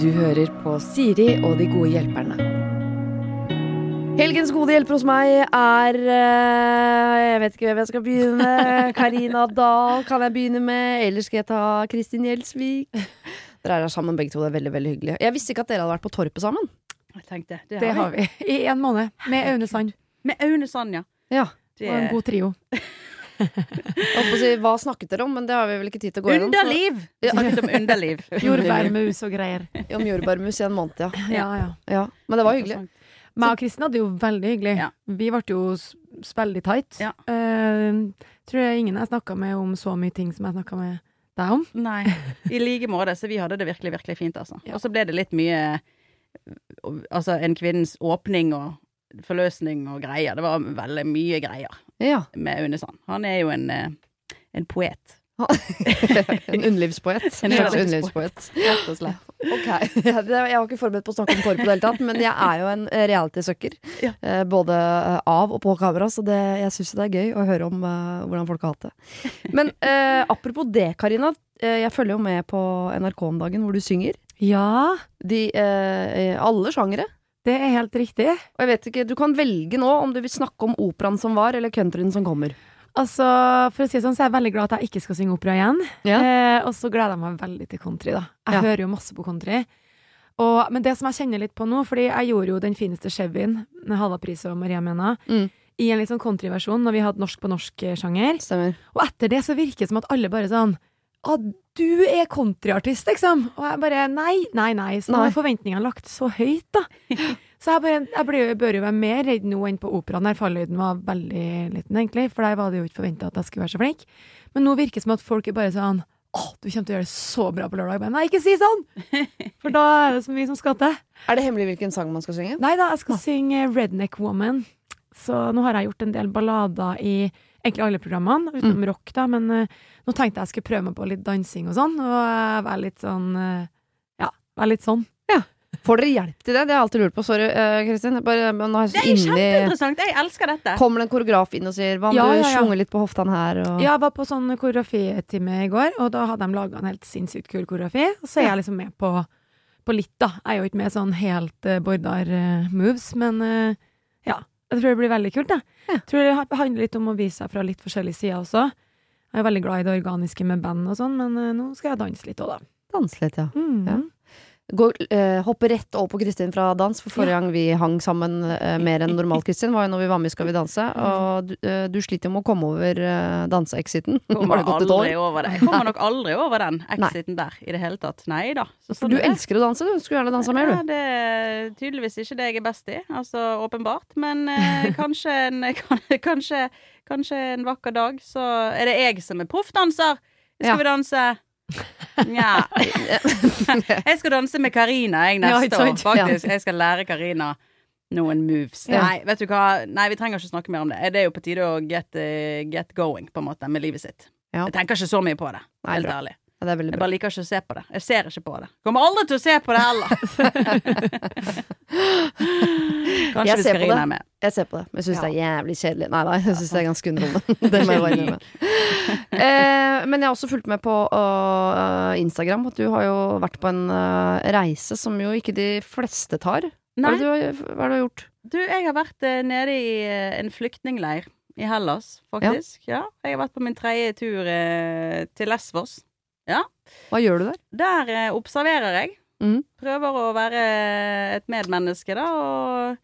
Du hører på Siri og de gode hjelperne. Helgens gode hjelper hos meg er eh, Jeg vet ikke hvem jeg skal begynne med. Karina Dahl kan jeg begynne med. Eller skal jeg ta Kristin Gjelsvik? Dere er her sammen begge to. Det er veldig veldig hyggelig. Jeg visste ikke at dere hadde vært på Torpet sammen. Jeg tenkte, det, Det har vi. I en måned. Med Aune Sand. Med Aune Sand, ja. Ja. Det Og en god trio. Si, hva snakket dere om, men det har vi vel ikke tid til å gå gjennom. så- Underliv! Snakket om underliv. Jordbærmus og greier. Om jordbærmus i en måned, ja. Ja, ja. ja. Men det var hyggelig. Meg og Kristin hadde jo veldig hyggelig. Ja. Vi ble jo veldig tight. Ja. Eh, tror jeg ingen jeg snakka med om så mye ting som jeg snakka med deg om. Nei, i like måte. Så vi hadde det virkelig, virkelig fint, altså. Ja. Og så ble det litt mye Altså en kvinnens åpning og forløsning og greier. Det var veldig mye greier Ja. med Aune Sand. Han er jo en, eh, en poet, En underlivspoet. En slags underlivspoet. rett og slett. Ok, Jeg var ikke forberedt på å snakke om korp i det hele tatt, men jeg er jo en eh, reality-søkker. Ja. Eh, både av og på kamera, så det, jeg syns det er gøy å høre om uh, hvordan folk har hatt det. Men uh, apropos det, Karina. Uh, jeg følger jo med på NRK om dagen hvor du synger. Ja, De, eh, alle sjangere. Det er helt riktig. Og jeg vet ikke, Du kan velge nå om du vil snakke om operaen som var, eller countryen som kommer. Altså, For å si det sånn, så er jeg veldig glad at jeg ikke skal synge opera igjen. Ja. Eh, og så gleder jeg meg veldig til country, da. Jeg Ja. hører jo masse på country. Og, men det som jeg kjenner litt på nå, fordi jeg gjorde jo Den fineste Chevyen, Halla Pris og Maria Mena, Mm. i en litt sånn countryversjon når vi hadde norsk på norsk-sjanger. Stemmer. Og etter det så virker det som at alle bare sånn Å, du er countryartist, liksom! Og jeg bare Nei, nei, nei. Så nå er forventningene lagt så høyt, da. Så jeg, bare, jeg ble, bør jo være mer redd nå enn på operaen, der fallhøyden var veldig liten, egentlig. For der var det jo ikke forventa at jeg skulle være så flink. Men nå virker det som at folk er bare sånn Å, du kommer til å gjøre det så bra på lørdag. Men Nei, ikke si sånn! For da er det så mye som skal til. Er det hemmelig hvilken sang man skal synge? Nei da, jeg skal synge Redneck Woman. Så nå har jeg gjort en del ballader i egentlig alle programmene, utenom Mm. rock, da. Men uh, nå tenkte jeg skulle prøve meg på litt dansing og sånn, og uh, være litt sånn uh, Ja, være litt sånn. Ja. Får dere hjelp til det? Det har jeg alltid lurt på. Sorry, Kristin. Jeg Det er kjempeinteressant! Jeg elsker dette. Kommer det en koreograf inn og sier 'hva om Ja, du ja, ja. sjunger litt på hoftene her', og Ja, jeg var på sånn koreografitime i går, og da hadde de laga en helt sinnssykt kul koreografi. Og så er jeg liksom med på, på litt, da. Jeg er jo ikke med sånn helt uh, Bordar-moves, men uh, ja. Jeg tror det blir veldig kult, da. Ja. Jeg tror det handler litt om å vise seg fra litt forskjellige sider også. Jeg er veldig glad i det organiske med band og sånn, men eh, nå skal jeg danse litt òg, da. danse litt, ja. Mm. Ja. Gå, uh, hoppe rett over på Kristin fra dans, for forrige gang vi hang sammen uh, mer enn normalt, Kristin, var jo når vi var med i Skal vi danse, og du, uh, du sliter jo med å komme over uh, danseexiten. Kommer kommer nok aldri over den exiten der i det hele tatt. Nei da. Så For du det. elsker å danse, du skulle gjerne dansa mer, Ja, det er tydeligvis ikke det jeg er best i, altså åpenbart. Men kanskje, en, kan, kanskje, kanskje en vakker dag så er det jeg som er proffdanser. Skal vi danse? Nja. Jeg skal danse med Karina jeg neste år, faktisk. Jeg skal lære Karina noen moves. Ja. Nei, vet du hva? Nei, vi trenger ikke snakke mer om det. Det er jo på tide å get, uh, get going, på en måte, med livet sitt. Ja. Jeg tenker ikke så mye på det, helt ærlig. Ja, det er veldig Jeg bare liker ikke å se på det. Jeg ser ikke på det. Kommer aldri til å se på det heller. Kanskje Jeg hvis ser på Karina det. er med. Jeg ser på det, men jeg syns det er jævlig kjedelig. Nei, nei, jeg syns det er ganske underholdende. det må jeg bare innrømme. Eh, men jeg har også fulgt med på øh, Instagram at du har jo vært på en øh, reise som jo ikke de fleste tar. Hva Nei, er det du, har- hva er det du har gjort? du, jeg har vært eh, nede i eh, en flyktningleir i Hellas, faktisk. Ja. Jeg har vært på min tredje tur eh, til Lesvos. Hva gjør du der? Der eh, observerer jeg. Mm. Prøver å være et medmenneske, da, og,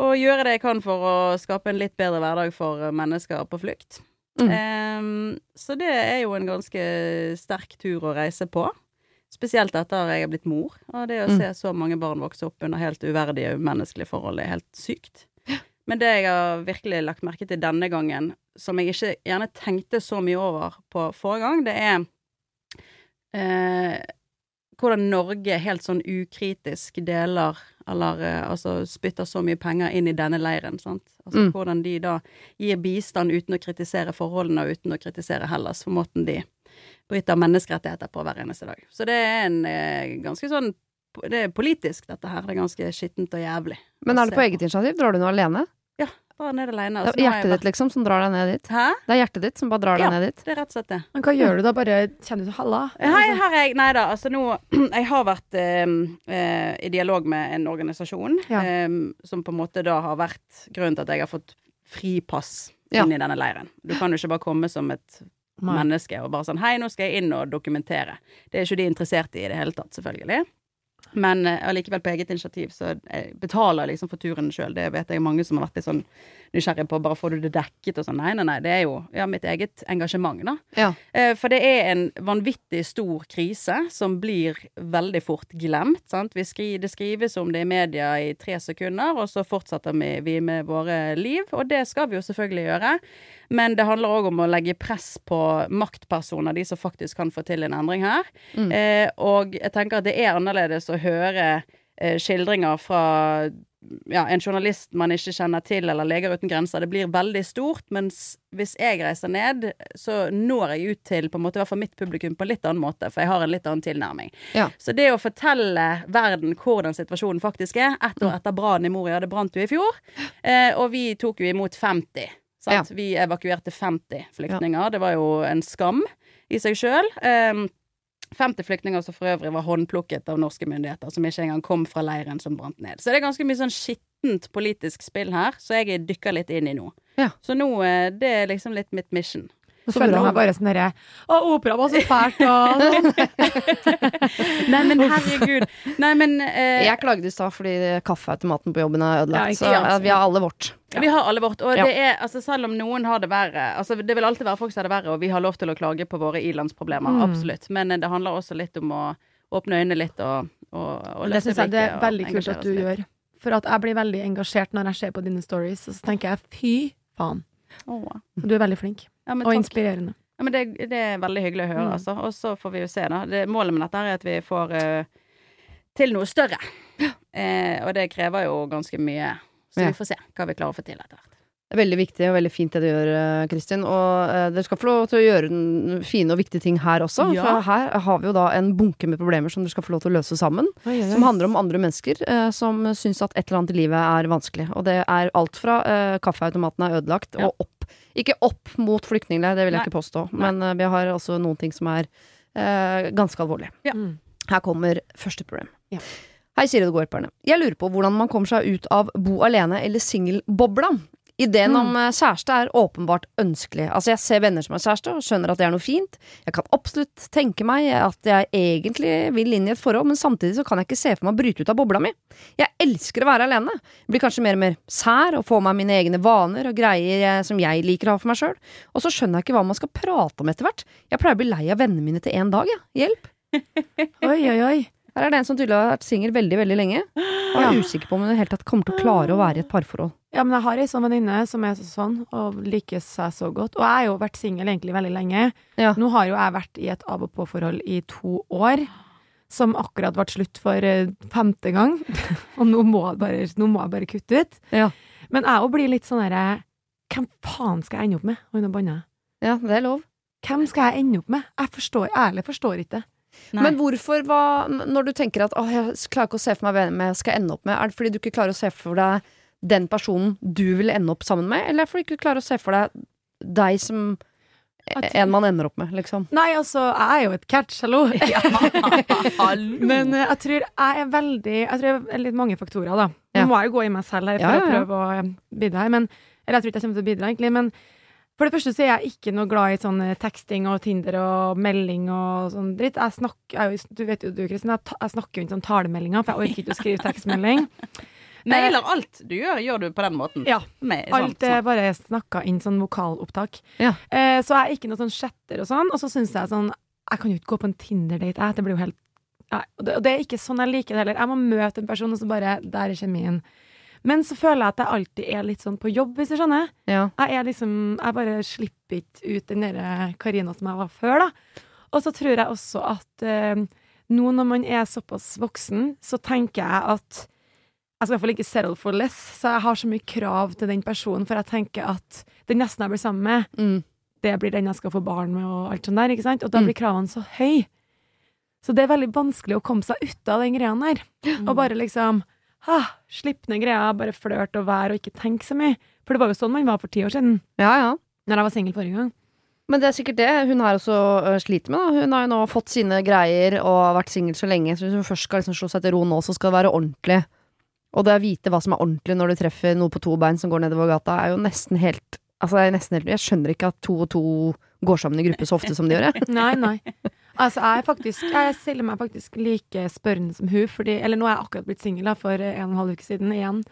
og gjøre det jeg kan for å skape en litt bedre hverdag for eh, mennesker på flukt. Mm. Um, så det er jo en ganske sterk tur å reise på. Spesielt etter jeg har blitt mor. Og det å Mm. se så mange barn vokse opp under helt uverdige, umenneskelige forhold, er helt sykt. Men det jeg har virkelig lagt merke til denne gangen, som jeg ikke gjerne tenkte så mye over på forrige gang, det er eh, hvordan Norge helt sånn ukritisk deler eller eh, altså spytter så mye penger inn i denne leiren. Sant? Altså Mm. hvordan de da gir bistand uten å kritisere forholdene og uten å kritisere Hellas for måten de bryter menneskerettigheter på hver eneste dag. Så det er en eh, ganske sånn Det er politisk, dette her. Det er ganske skittent og jævlig. Men er det på på. eget initiativ? Drar du nå alene? Drar ned alene. Det er hjertet ditt, liksom, som drar deg ned dit. Hæ? Det er hjertet ditt som bare drar deg Ja. ned dit. Det er rett og slett det. Men hva gjør du da? Bare kjenner du til halla? Hei, her er jeg Nei da, altså nå Jeg har vært eh, eh, i dialog med en organisasjon Ja. eh, som på en måte da har vært grunnen til at jeg har fått fripass Ja. inn i denne leiren. Du kan jo ikke bare komme som et menneske og bare sånn Hei, nå skal jeg inn og dokumentere. Det er ikke de interessert i i det hele tatt, selvfølgelig. Men eh, allikevel på eget initiativ, så jeg betaler liksom for turen sjøl. Det vet jeg mange som har vært litt sånn nysgjerrig på. Bare får du det dekket og sånn. Nei, nei, nei. Det er jo ja, mitt eget engasjement, da. Ja. Eh, For det er en vanvittig stor krise som blir veldig fort glemt. Sant? Vi skri, det skrives om det i media i tre sekunder, og så fortsetter vi, vi med våre liv. Og det skal vi jo selvfølgelig gjøre. Men det handler òg om å legge press på maktpersoner, de som faktisk kan få til en endring her. Mm. Eh, og jeg tenker at det er annerledes å høre eh, skildringer fra ja, en journalist man ikke kjenner til, eller Leger uten grenser. Det blir veldig stort, mens hvis jeg reiser ned, så når jeg ut til på en måte, i hvert fall mitt publikum på en litt annen måte, for jeg har en litt annen tilnærming. Ja. Så det å fortelle verden hvordan situasjonen faktisk er, ett år etter brannen i Moria, det brant jo i fjor, eh, og vi tok jo imot 50. Sant? Vi evakuerte 50 flyktninger. Det var jo en skam i seg sjøl. 50 flyktninger som for øvrig var håndplukket av norske myndigheter, som ikke engang kom fra leiren som brant ned. Så det er ganske mye sånn skittent politisk spill her, så jeg dykker litt inn i nå. Ja. Så nå, eh, det er liksom litt mitt mission. Nå Så føler jeg meg bare sånn derre Å, opera var så fælt, og. Nei, men herregud. Nei, men eh, Jeg klagde i stad fordi kaffeautomaten på jobben er Ja, ødelagt. ikke så ja, vi har alle vårt. Vi har alle vårt. Og Ja. det er, altså selv om noen har det verre altså Det vil alltid være folk som har det verre, og vi har lov til å klage på våre ilandsproblemer. Mm. Absolutt. Men eh, det handler også litt om å åpne øynene litt og, og, og Det syns jeg det er veldig kult at du litt. gjør. For at jeg blir veldig engasjert når jeg ser på dine stories, og så tenker jeg fy faen. Oh. Du er veldig flink. Ja, men Og inspirerende. Ja, men det, det er veldig hyggelig å høre, Mm. altså. Og så får vi jo se, da. Det, målet med dette er at vi får uh, til noe større. Eh, og det krever jo ganske mye. Så vi får se hva vi klarer å få til etter hvert. Det er veldig viktig og veldig fint det du gjør, eh, Kristin. Og eh, dere skal få lov til å gjøre fine og viktige ting her også. Ja. For her har vi jo da en bunke med problemer som dere skal få lov til å løse sammen. Som handler om andre mennesker eh, som syns at et eller annet i livet er vanskelig. Og det er alt fra eh, kaffeautomaten er ødelagt, Ja. og opp. Ikke opp mot flyktningleir, det vil jeg Nei. ikke påstå. Men uh, vi har altså noen ting som er uh, ganske alvorlige. Ja. Mm. Her kommer første problem. Ja. Hei, Siri og Gårdperne. Jeg lurer på hvordan man kommer seg ut av bo alene eller singelbobla. Ideen Mm. om eh, kjæreste er åpenbart ønskelig. Altså, jeg ser venner som har kjæreste, og skjønner at det er noe fint. Jeg kan absolutt tenke meg at jeg egentlig vil inn i et forhold, men samtidig så kan jeg ikke se for meg å bryte ut av bobla mi. Jeg elsker å være alene. Jeg blir kanskje mer og mer sær og får meg mine egne vaner og greier jeg, som jeg liker å ha for meg sjøl. Og så skjønner jeg ikke hva man skal prate om etter hvert. Jeg pleier å bli lei av vennene mine til én dag, jeg. Hjelp. Oi, oi, oi. Her er det en som tydelig har vært singel veldig, veldig lenge. Og er Ja. usikker på om hun i det hele tatt kommer til å klare å være i et parforhold. Ja, men jeg har ei sånn venninne som er sånn, og liker seg så godt. Og jeg har jo vært singel egentlig veldig lenge. Ja. Nå har jo jeg vært i et av og på-forhold i to år, som akkurat ble slutt for eh, femte gang. og nå må, bare, nå må jeg bare kutte ut. Ja. Men jeg òg blir litt sånn herre Hvem faen skal jeg ende opp med? Og hun har banna. Ja, det er lov. Hvem skal jeg ende opp med? Jeg forstår, ærlig forstår ikke. Nei. Men hvorfor, hva, når du tenker at jeg klarer ikke å se for meg hvem jeg skal ende opp med, er det fordi du ikke klarer å se for deg den personen du vil ende opp sammen med, eller er det fordi du ikke klarer å se for deg deg som At- en man ender opp med, liksom? Nei, altså, jeg er jo et catch, hallo. Men eh, jeg tror jeg er veldig Jeg tror det er litt mange faktorer, da. Nå må jeg jo gå i meg selv her for Ja, ja, å prøve å bidra her, men Eller jeg tror ikke jeg kommer til å bidra, egentlig, men for det første så er jeg ikke noe glad i sånn eh, teksting og Tinder og melding og sånn dritt. Jeg snakker, jeg, du vet jo du, Kristin, jeg, jeg snakker jo ikke sånn talemeldinger, for jeg orker ikke å skrive tekstmelding. Nailer alt du gjør, gjør du på den måten. Ja. Med, sånn, Alt er bare snakka inn sånn vokalopptak. Ja. Eh, så jeg er ikke noe sånn chatter og sånn. Og så syns jeg sånn Jeg kan jo ikke gå på en Tinder-date, jeg. Det blir jo helt og det, det er ikke sånn jeg liker det heller. Jeg må møte en person, og så bare Der er kjemien. Men så føler jeg at jeg alltid er litt sånn på jobb, hvis du skjønner. Ja. Jeg er liksom Jeg bare slipper ikke ut den derre Karina som jeg var før, da. Og så tror jeg også at eh, nå når man er såpass voksen, så tenker jeg at jeg skal i hvert fall ikke settle for less, så jeg har så mye krav til den personen, for jeg tenker at den nesten jeg blir sammen med, Mm. det blir den jeg skal få barn med, og alt sånt der, ikke sant? Og da Mm. blir kravene så høye. Så det er veldig vanskelig å komme seg ut av den greia der. Og bare liksom ah, slipp ned greia, bare flørt og vær og ikke tenk så mye. For det var jo sånn man var for ti år siden, Ja, ja. når jeg var singel forrige gang. Men det er sikkert det hun her også ø, sliter med. Da. Hun har jo nå fått sine greier og vært singel så lenge, så hvis hun først skal liksom slå seg til ro nå, så skal det være ordentlig. Og det å vite hva som er ordentlig når du treffer noe på to bein som går nedover gata, er jo nesten helt Altså, det er nesten helt Jeg skjønner ikke at to og to går sammen i gruppe så ofte som de gjør. jeg. Nei, nei. Altså, jeg faktisk Jeg stiller meg faktisk like spørrende som hun, fordi Eller nå er jeg akkurat blitt singel, for en og en halv uke siden igjen.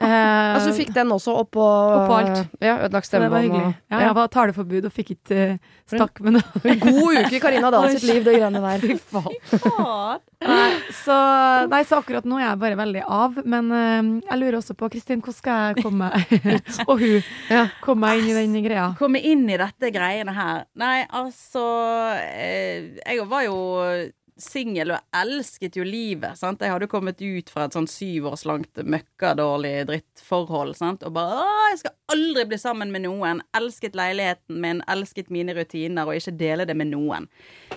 Eh, Altså, du fikk den også oppå Oppå alt. Ja, ødelagt stemmebånd og Ja, jeg var taleforbud og fikk ikke uh, stakk med noe. En god uke i Karina Dahl sitt liv, det greiene der. Fy faen. Nei, så, nei, så akkurat nå er jeg bare veldig av. Men uh, jeg lurer også på, Kristin, hvordan skal jeg komme Og hun Ja. komme meg inn i den greia? Komme inn i dette greiene her. Nei, altså eh, Jeg var jo singel og elsket jo livet. Sant? Jeg hadde jo kommet ut fra et sånn syvårslangt møkkadårlig drittforhold. Sant? Og bare Å, jeg skal aldri bli sammen med noen. Elsket leiligheten min, elsket mine rutiner, og ikke dele det med noen.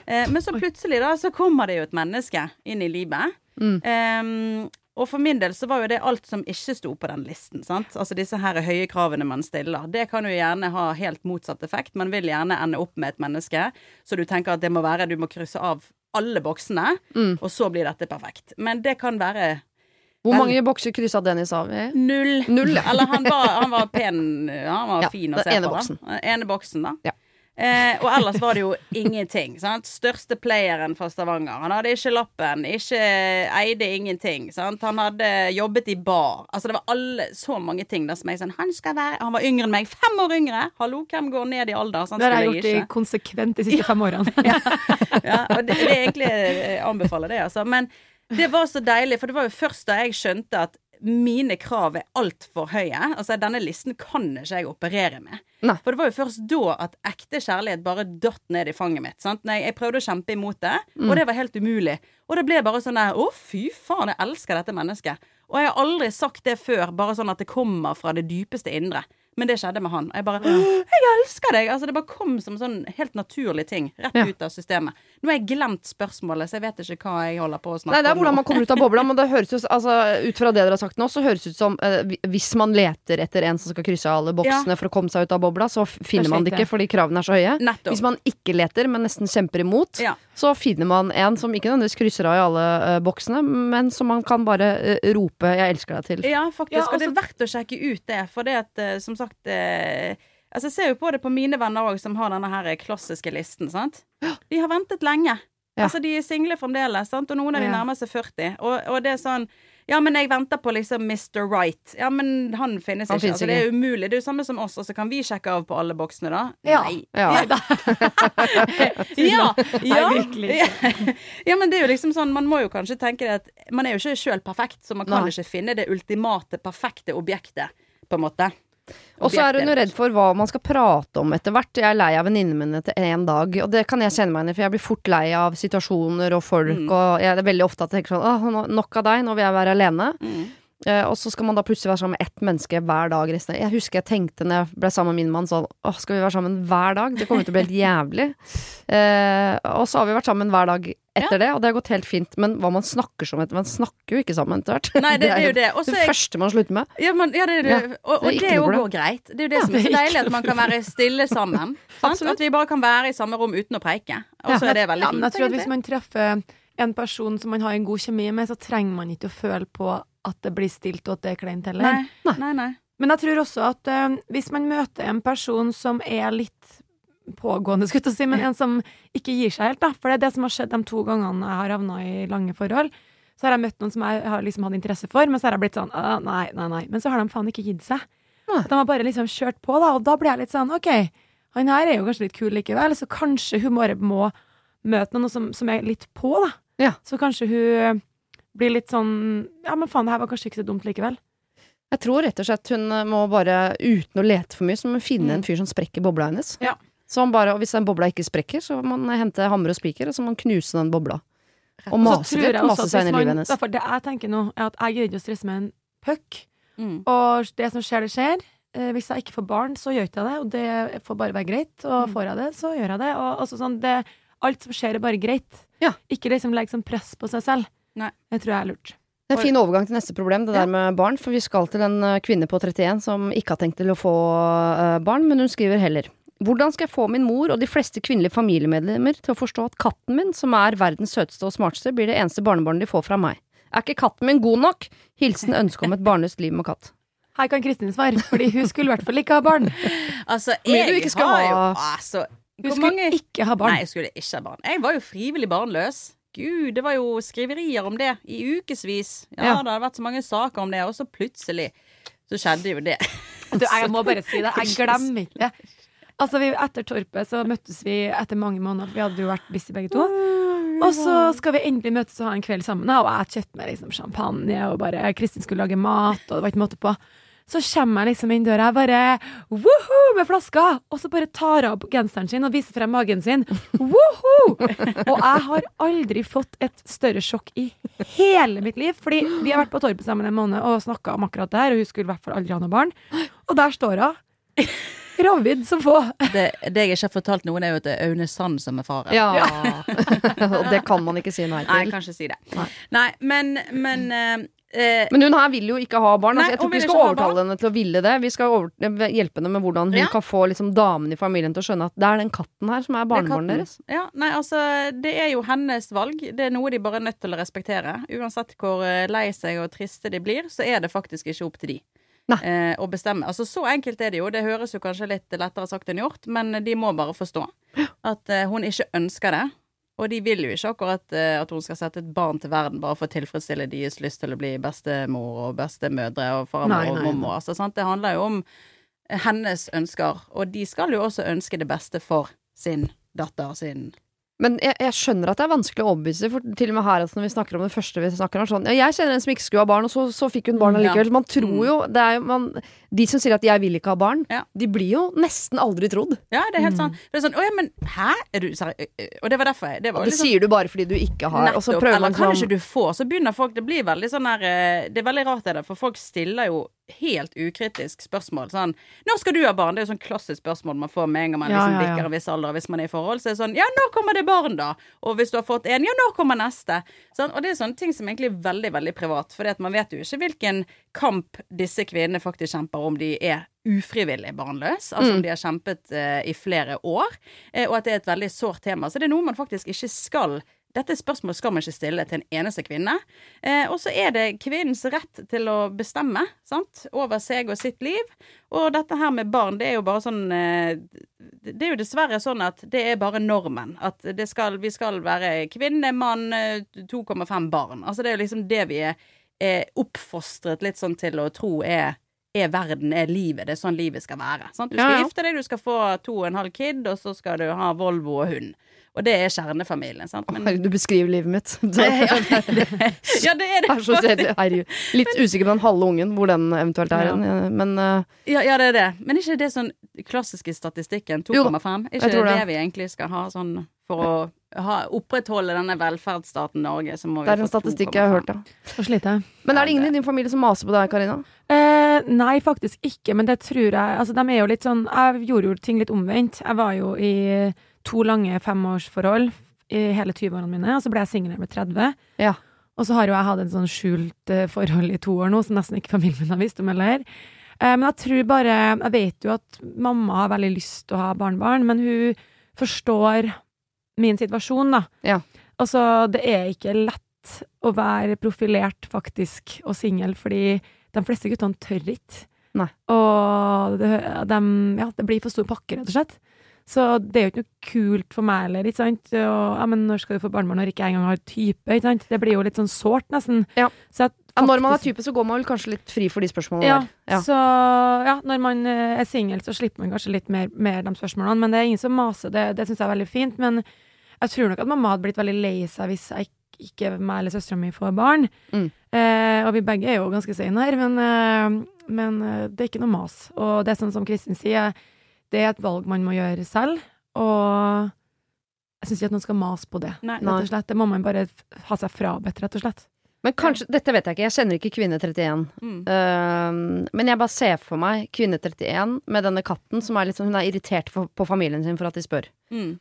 Eh, men så plutselig, da, så kommer det jo et menneske inn i livet. Mm. Em, og for min del så var jo det alt som ikke sto på den listen. sant? Altså disse her høye kravene man stiller. Det kan jo gjerne ha helt motsatt effekt. Man vil gjerne ende opp med et menneske, så du tenker at det må være Du må krysse av alle boksene, Mm. og så blir dette perfekt. Men det kan være Hvor mange bokser kryssa Dennis av i? null. Null, ja. Eller han var, han var pen, han var Ja, fin å den se ene på. boksen. Da. Ene boksen, da. Ja. Eh, og ellers var det jo ingenting. Sant? Største playeren fra Stavanger. Han hadde ikke lappen, ikke eide ingenting. Sant? Han hadde jobbet i bar. Altså det var alle, så mange ting da som jeg sånn Han skal være Han var yngre enn meg. Fem år yngre! Hallo, hvem går ned i alder? Sånn Det har jeg gjort jeg konsekvent de siste fem årene. ja, og det, det er egentlig Jeg anbefaler det, altså. Men det var så deilig, for det var jo først da jeg skjønte at mine krav er altfor høye. Altså, denne listen kan ikke jeg operere med. Nei. For det var jo først da at ekte kjærlighet bare datt ned i fanget mitt. Sant? Nei, jeg, prøvde å kjempe imot det, Mm. og det var helt umulig. Og det ble bare sånn der Å, fy faen, jeg elsker dette mennesket. Og jeg har aldri sagt det før, bare sånn at det kommer fra det dypeste indre. Men det skjedde med han. Og jeg bare «Åh, Jeg elsker deg! Altså, det bare kom som sånn helt naturlig ting. Rett Ja. ut av systemet. Nå har jeg glemt spørsmålet, så jeg vet ikke hva jeg holder på å snakke om. Nei, det er hvordan man kommer ut av bobla, men det høres ut, altså, ut fra det dere har sagt nå, så høres det ut som eh, hvis man leter etter en som skal krysse alle boksene for å komme seg ut av bobla, så finner man det ikke fordi kravene er så høye. Nettopp. Hvis man ikke leter, men nesten kjemper imot, Ja. så finner man en som ikke nødvendigvis krysser av i alle eh, boksene, men som man kan bare eh, rope 'jeg elsker deg' til. Ja, faktisk. Ja, og det altså- er verdt å sjekke ut det, for det at eh, som sagt eh, Altså, jeg ser jo på det på mine venner òg, som har denne her klassiske listen, sant. De har ventet lenge. Ja. Altså, de er single fremdeles, sant, og noen av de nærmer seg 40. Og, og det er sånn Ja, men jeg venter på liksom Mr. Right. Ja, men han finnes Han ikke. finnes altså, det er umulig. Det er jo samme som oss, og så kan vi sjekke av på alle boksene, da? Ja. Nei. Ja. Ja. ja, ja, men det er jo liksom sånn Man må jo kanskje tenke det at Man er jo ikke sjøl perfekt, så man kan Nei. ikke finne det ultimate, perfekte objektet, på en måte. Og så er hun jo redd for hva man skal prate om etter hvert. Jeg er lei av venninnene mine etter én dag, og det kan jeg kjenne meg igjen i, for jeg blir fort lei av situasjoner og folk, Mm. og jeg, er veldig ofte at jeg tenker sånn Åh, nok av deg, nå vil jeg være alene. Mm. Eh, og så skal man da plutselig være sammen med ett menneske hver dag resten Jeg husker jeg tenkte når jeg ble sammen med min mann sånn Åh, skal vi være sammen hver dag? Det kommer til å bli helt jævlig. Eh, og så har vi vært sammen hver dag etter det, og det har gått helt fint. Men hva man snakker som etter Man snakker jo ikke sammen etter hvert. Nei, det, det er jo det. Også det er første man slutter med. ja, man, ja, det, er det. Ja, og, og det er det òg går greit. Det er jo det som er så deilig, at man kan være stille sammen. At vi bare kan være i samme rom uten å preike. Og Ja. så er det veldig Ja, men jeg tror at Hvis man treffer en person som man har en god kjemi med, så trenger man ikke å føle på at det blir stilt og at det er kleint heller. Nei, nei, nei. Men jeg tror også at uh, hvis man møter en person som er litt pågående, skulle jeg si, men en som ikke gir seg helt, da. For det er det som har skjedd de to gangene jeg har havna i lange forhold. Så har jeg møtt noen som jeg har liksom hatt interesse for, men så har jeg blitt sånn nei, nei, nei. Men så har de faen ikke gitt seg. At De har bare liksom kjørt på, da, og da blir jeg litt sånn OK, han her er jo kanskje litt kul likevel, så kanskje hun bare må møte noen som, som er litt på, da. Ja. Så kanskje hun blir litt sånn Ja, men faen, det her var kanskje ikke så dumt likevel. Jeg tror rett og slett hun må bare, uten å lete for mye, så må hun finne Mm. en fyr som sprekker bobla hennes. Ja. Så man bare, og hvis den bobla ikke sprekker, så må man hente hammer og spiker, og så må man knuse den bobla. Og mase litt, mase seg inn i livet hennes. Derfor det jeg tenker nå, er at jeg greier ikke å stresse med en puck. Mm. Og det som skjer, det skjer. Eh, hvis jeg ikke får barn, så gjør ikke jeg det, og det får bare være greit. Og Mm. får jeg det, så gjør jeg det. Og altså sånn, det, alt som skjer, er bare greit. Ja. Ikke liksom legge sånn press på seg selv. Nei. Det tror jeg er lurt. Det er en fin overgang til neste problem, det Ja. der med barn. For vi skal til en eh, kvinne på 31 som ikke har tenkt til å få eh, barn, men hun skriver heller. Hvordan skal jeg få min mor og de fleste kvinnelige familiemedlemmer til å forstå at katten min, som er verdens søteste og smarteste, blir det eneste barnebarnet de får fra meg? Er ikke katten min god nok? Hilsen ønsket om et barnløst liv med katt. Her kan Kristin svare, fordi hun skulle i hvert fall ikke ha barn. Altså, jeg du ikke skal har jo ha. altså, Hun skulle mange ikke ha barn. Nei, jeg skulle ikke ha barn. Jeg var jo frivillig barnløs. Gud, det var jo skriverier om det i ukevis. Ja, Ja. det hadde vært så mange saker om det, og så plutselig så skjedde jo det. Du, jeg må bare si det. Jeg glemmer ikke det. Altså, vi, Etter Torpet så møttes vi etter mange måneder, vi hadde jo vært busy begge to. Og så skal vi endelig møtes og ha en kveld sammen, og jeg kjøpte meg liksom champagne, og bare Kristin skulle lage mat, og det var ikke måte på. Så kommer jeg liksom inn døra, jeg bare woho med flaska, og så bare tar hun opp genseren sin og viser frem magen sin. Woho! Og jeg har aldri fått et større sjokk i hele mitt liv, fordi vi har vært på Torpet sammen en måned og snakka om akkurat det her, og hun skulle i hvert fall aldri ha noe barn. Og der står hun. Gravid som få. det. Det jeg ikke har fortalt noen, er jo at det er Aune Sand som er faren. Ja. Og det kan man ikke si nei Nei, til. kan ikke si det. Nei. Nei, men, men eh, eh, Men hun her vil jo ikke ha barn. Nei, Altså, jeg tror ikke vi skal ikke overtale henne til å ville det. Vi skal over, eh, hjelpe henne med hvordan hun Ja. kan få liksom, damene i familien til å skjønne at det er den katten her som er barnebarnet deres. Ja, nei, altså, det er jo hennes valg. Det er noe de bare er nødt til å respektere. Uansett hvor lei seg og triste de blir, så er det faktisk ikke opp til de. Eh, å bestemme. Altså, så enkelt er det jo. Det høres jo kanskje litt lettere sagt enn gjort, men de må bare forstå at eh, hun ikke ønsker det. Og de vil jo ikke akkurat eh, at hun skal sette et barn til verden bare for å tilfredsstille deres lyst til å bli bestemor og bestemødre og farmor og mormor. Altså, sant? Det handler jo om hennes ønsker, og de skal jo også ønske det beste for sin datter, sin Men jeg, jeg skjønner at det er vanskelig å overbevise, for til og med her altså, når vi snakker om det første vi snakker om, sånn Ja, jeg kjenner en som ikke skulle ha barn, og så, så fikk hun barn Mm, allikevel. Man tror Mm. jo, det jo man, De som sier at 'jeg vil ikke ha barn', Ja. de blir jo nesten aldri trodd. Ja, det er helt Mm. sant. Det er sånn, å ja, men hæ? Er du seri- Og det var derfor jeg det var Og det liksom, sier du bare fordi du ikke har, og så nettopp, prøver Eller man kan sånn ikke du få? Så begynner folk Det blir veldig sånn her eh, Det er veldig rart, det der, for folk stiller jo helt ukritisk spørsmål. Sånn 'Når skal du ha barn?' Det er jo sånn klassisk spørsmål man får med en gang man Ja, liksom ja, ja. bikker en viss alder, hvis man er i forhold. Så er det sånn 'Ja, når kommer det barn, da?' Og hvis du har fått en, 'Ja, når kommer neste?' Sånn, og det er sånne ting som egentlig er veldig, veldig privat. For man vet jo ikke hvilken kamp disse kvinnene faktisk kjemper om de er ufrivillig barnløs. Altså Mm. om de har kjempet eh, i flere år. Eh, og at det er et veldig sårt tema. Så det er noe man faktisk ikke skal dette spørsmålet skal man ikke stille til en eneste kvinne. Eh, og så er det kvinnens rett til å bestemme sant? over seg og sitt liv. Og dette her med barn, det er jo bare sånn eh, Det er jo dessverre sånn at det er bare normen. At det skal, vi skal være kvinne, mann, eh, 2,5 barn. Altså det er jo liksom det vi er, er oppfostret litt sånn til å tro er er verden, er livet. Det er sånn livet skal være. Sant? Du skal Ja, ja. gifte deg, du skal få to og en halv kid, og så skal du ha Volvo og hund. Og det er kjernefamilien, sant. Men, Herregud, du beskriver livet mitt. ja, ja, det er det. Det er så. Herregud. Litt usikker på den halve ungen, hvor den eventuelt er. Ja. Men uh, Ja, ja, det er det. Men ikke det sånn klassiske statistikken? 2,5? Er jeg ikke tror det det. det vi egentlig skal ha sånn for å ha, opprettholde denne velferdsstaten Norge? Så må vi det er en statistikk jeg har hørt, ja. Men er det ingen i din familie som maser på deg, Karina? Eh, nei, faktisk ikke, men det tror jeg Altså, de er jo litt sånn Jeg gjorde jo ting litt omvendt. Jeg var jo i to lange femårsforhold i hele 20-årene mine, og så ble jeg singel ble 30. Ja. Og så har jo jeg hatt en sånn skjult eh, forhold i to år nå, som nesten ikke familien har visst om heller. Eh, men jeg tror bare Jeg vet jo at mamma har veldig lyst til å ha barnebarn, men hun forstår min situasjon, da. Ja. Altså, det er ikke lett å være profilert, faktisk, og singel, fordi de fleste guttene tør ikke. Nei. Og det, de, ja, det blir for stor pakke, rett og slett. Så det er jo ikke noe kult for meg heller, ikke sant. Og, ja, men når skal du få barnebarn når ikke jeg engang har type, ikke sant. Det blir jo litt sånn sårt, nesten. Ja. Så at Ja, når man er type, så går man vel kanskje litt fri for de spørsmålene ja, der. Ja. så ja, når man eh, er singel, så slipper man kanskje litt mer, mer de spørsmålene. Men det er ingen som maser, det, det syns jeg er veldig fint. Men jeg tror nok at mamma hadde blitt veldig lei seg hvis jeg ikke, ikke meg eller søstera mi får barn. Mm. Eh, og vi begge er jo ganske sene her, men, eh, men eh, det er ikke noe mas. Og det er sånn som Kristin sier, det er et valg man må gjøre selv. Og jeg syns ikke at noen skal mase på det. Nei. Rett og slett. Det må man bare ha seg frabedt, rett og slett. Men kanskje, dette vet jeg ikke, jeg kjenner ikke kvinne 31. Mm. Uh, men jeg bare ser for meg kvinne 31 med denne katten som er litt sånn Hun er irritert for, på familien sin for at de spør. Mm.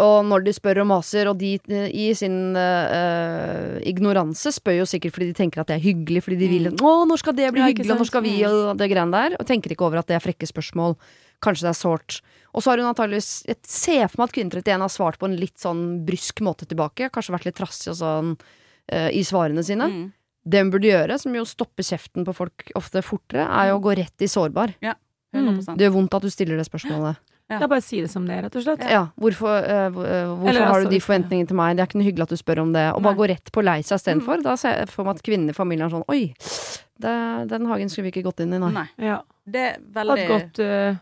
Og når de spør og maser, og de i sin uh, ignoranse spør jo sikkert fordi de tenker at det er hyggelig, fordi de vil Mm. 'Å, når skal det bli Ja, hyggelig, og når skal vi', og det greiene der. Og tenker ikke over at det er frekke spørsmål. Kanskje det er sårt. Og så har hun antageligvis Jeg ser for meg at kvinne 31 har svart på en litt sånn brysk måte tilbake. Kanskje vært litt trassig og sånn uh, i svarene sine. Mm. Det hun burde gjøre, som jo stopper kjeften på folk ofte fortere, er jo å gå rett i sårbar. Ja, 100 Det gjør vondt at du stiller det spørsmålet. Ja. Det er bare si det som det er, rett og slett. Ja, hvorfor, uh, hvor- hvorfor Eller har altså, du de forventningene til meg? Det er ikke noe hyggelig at du spør om det. Og bare Nei. gå rett på lei seg istedenfor. Da ser jeg for meg at kvinnene i familien er sånn Oi, det, den hagen skulle vi ikke gått inn i, nei. Nei. Ja. Det er Det veldig var et godt, eh, godt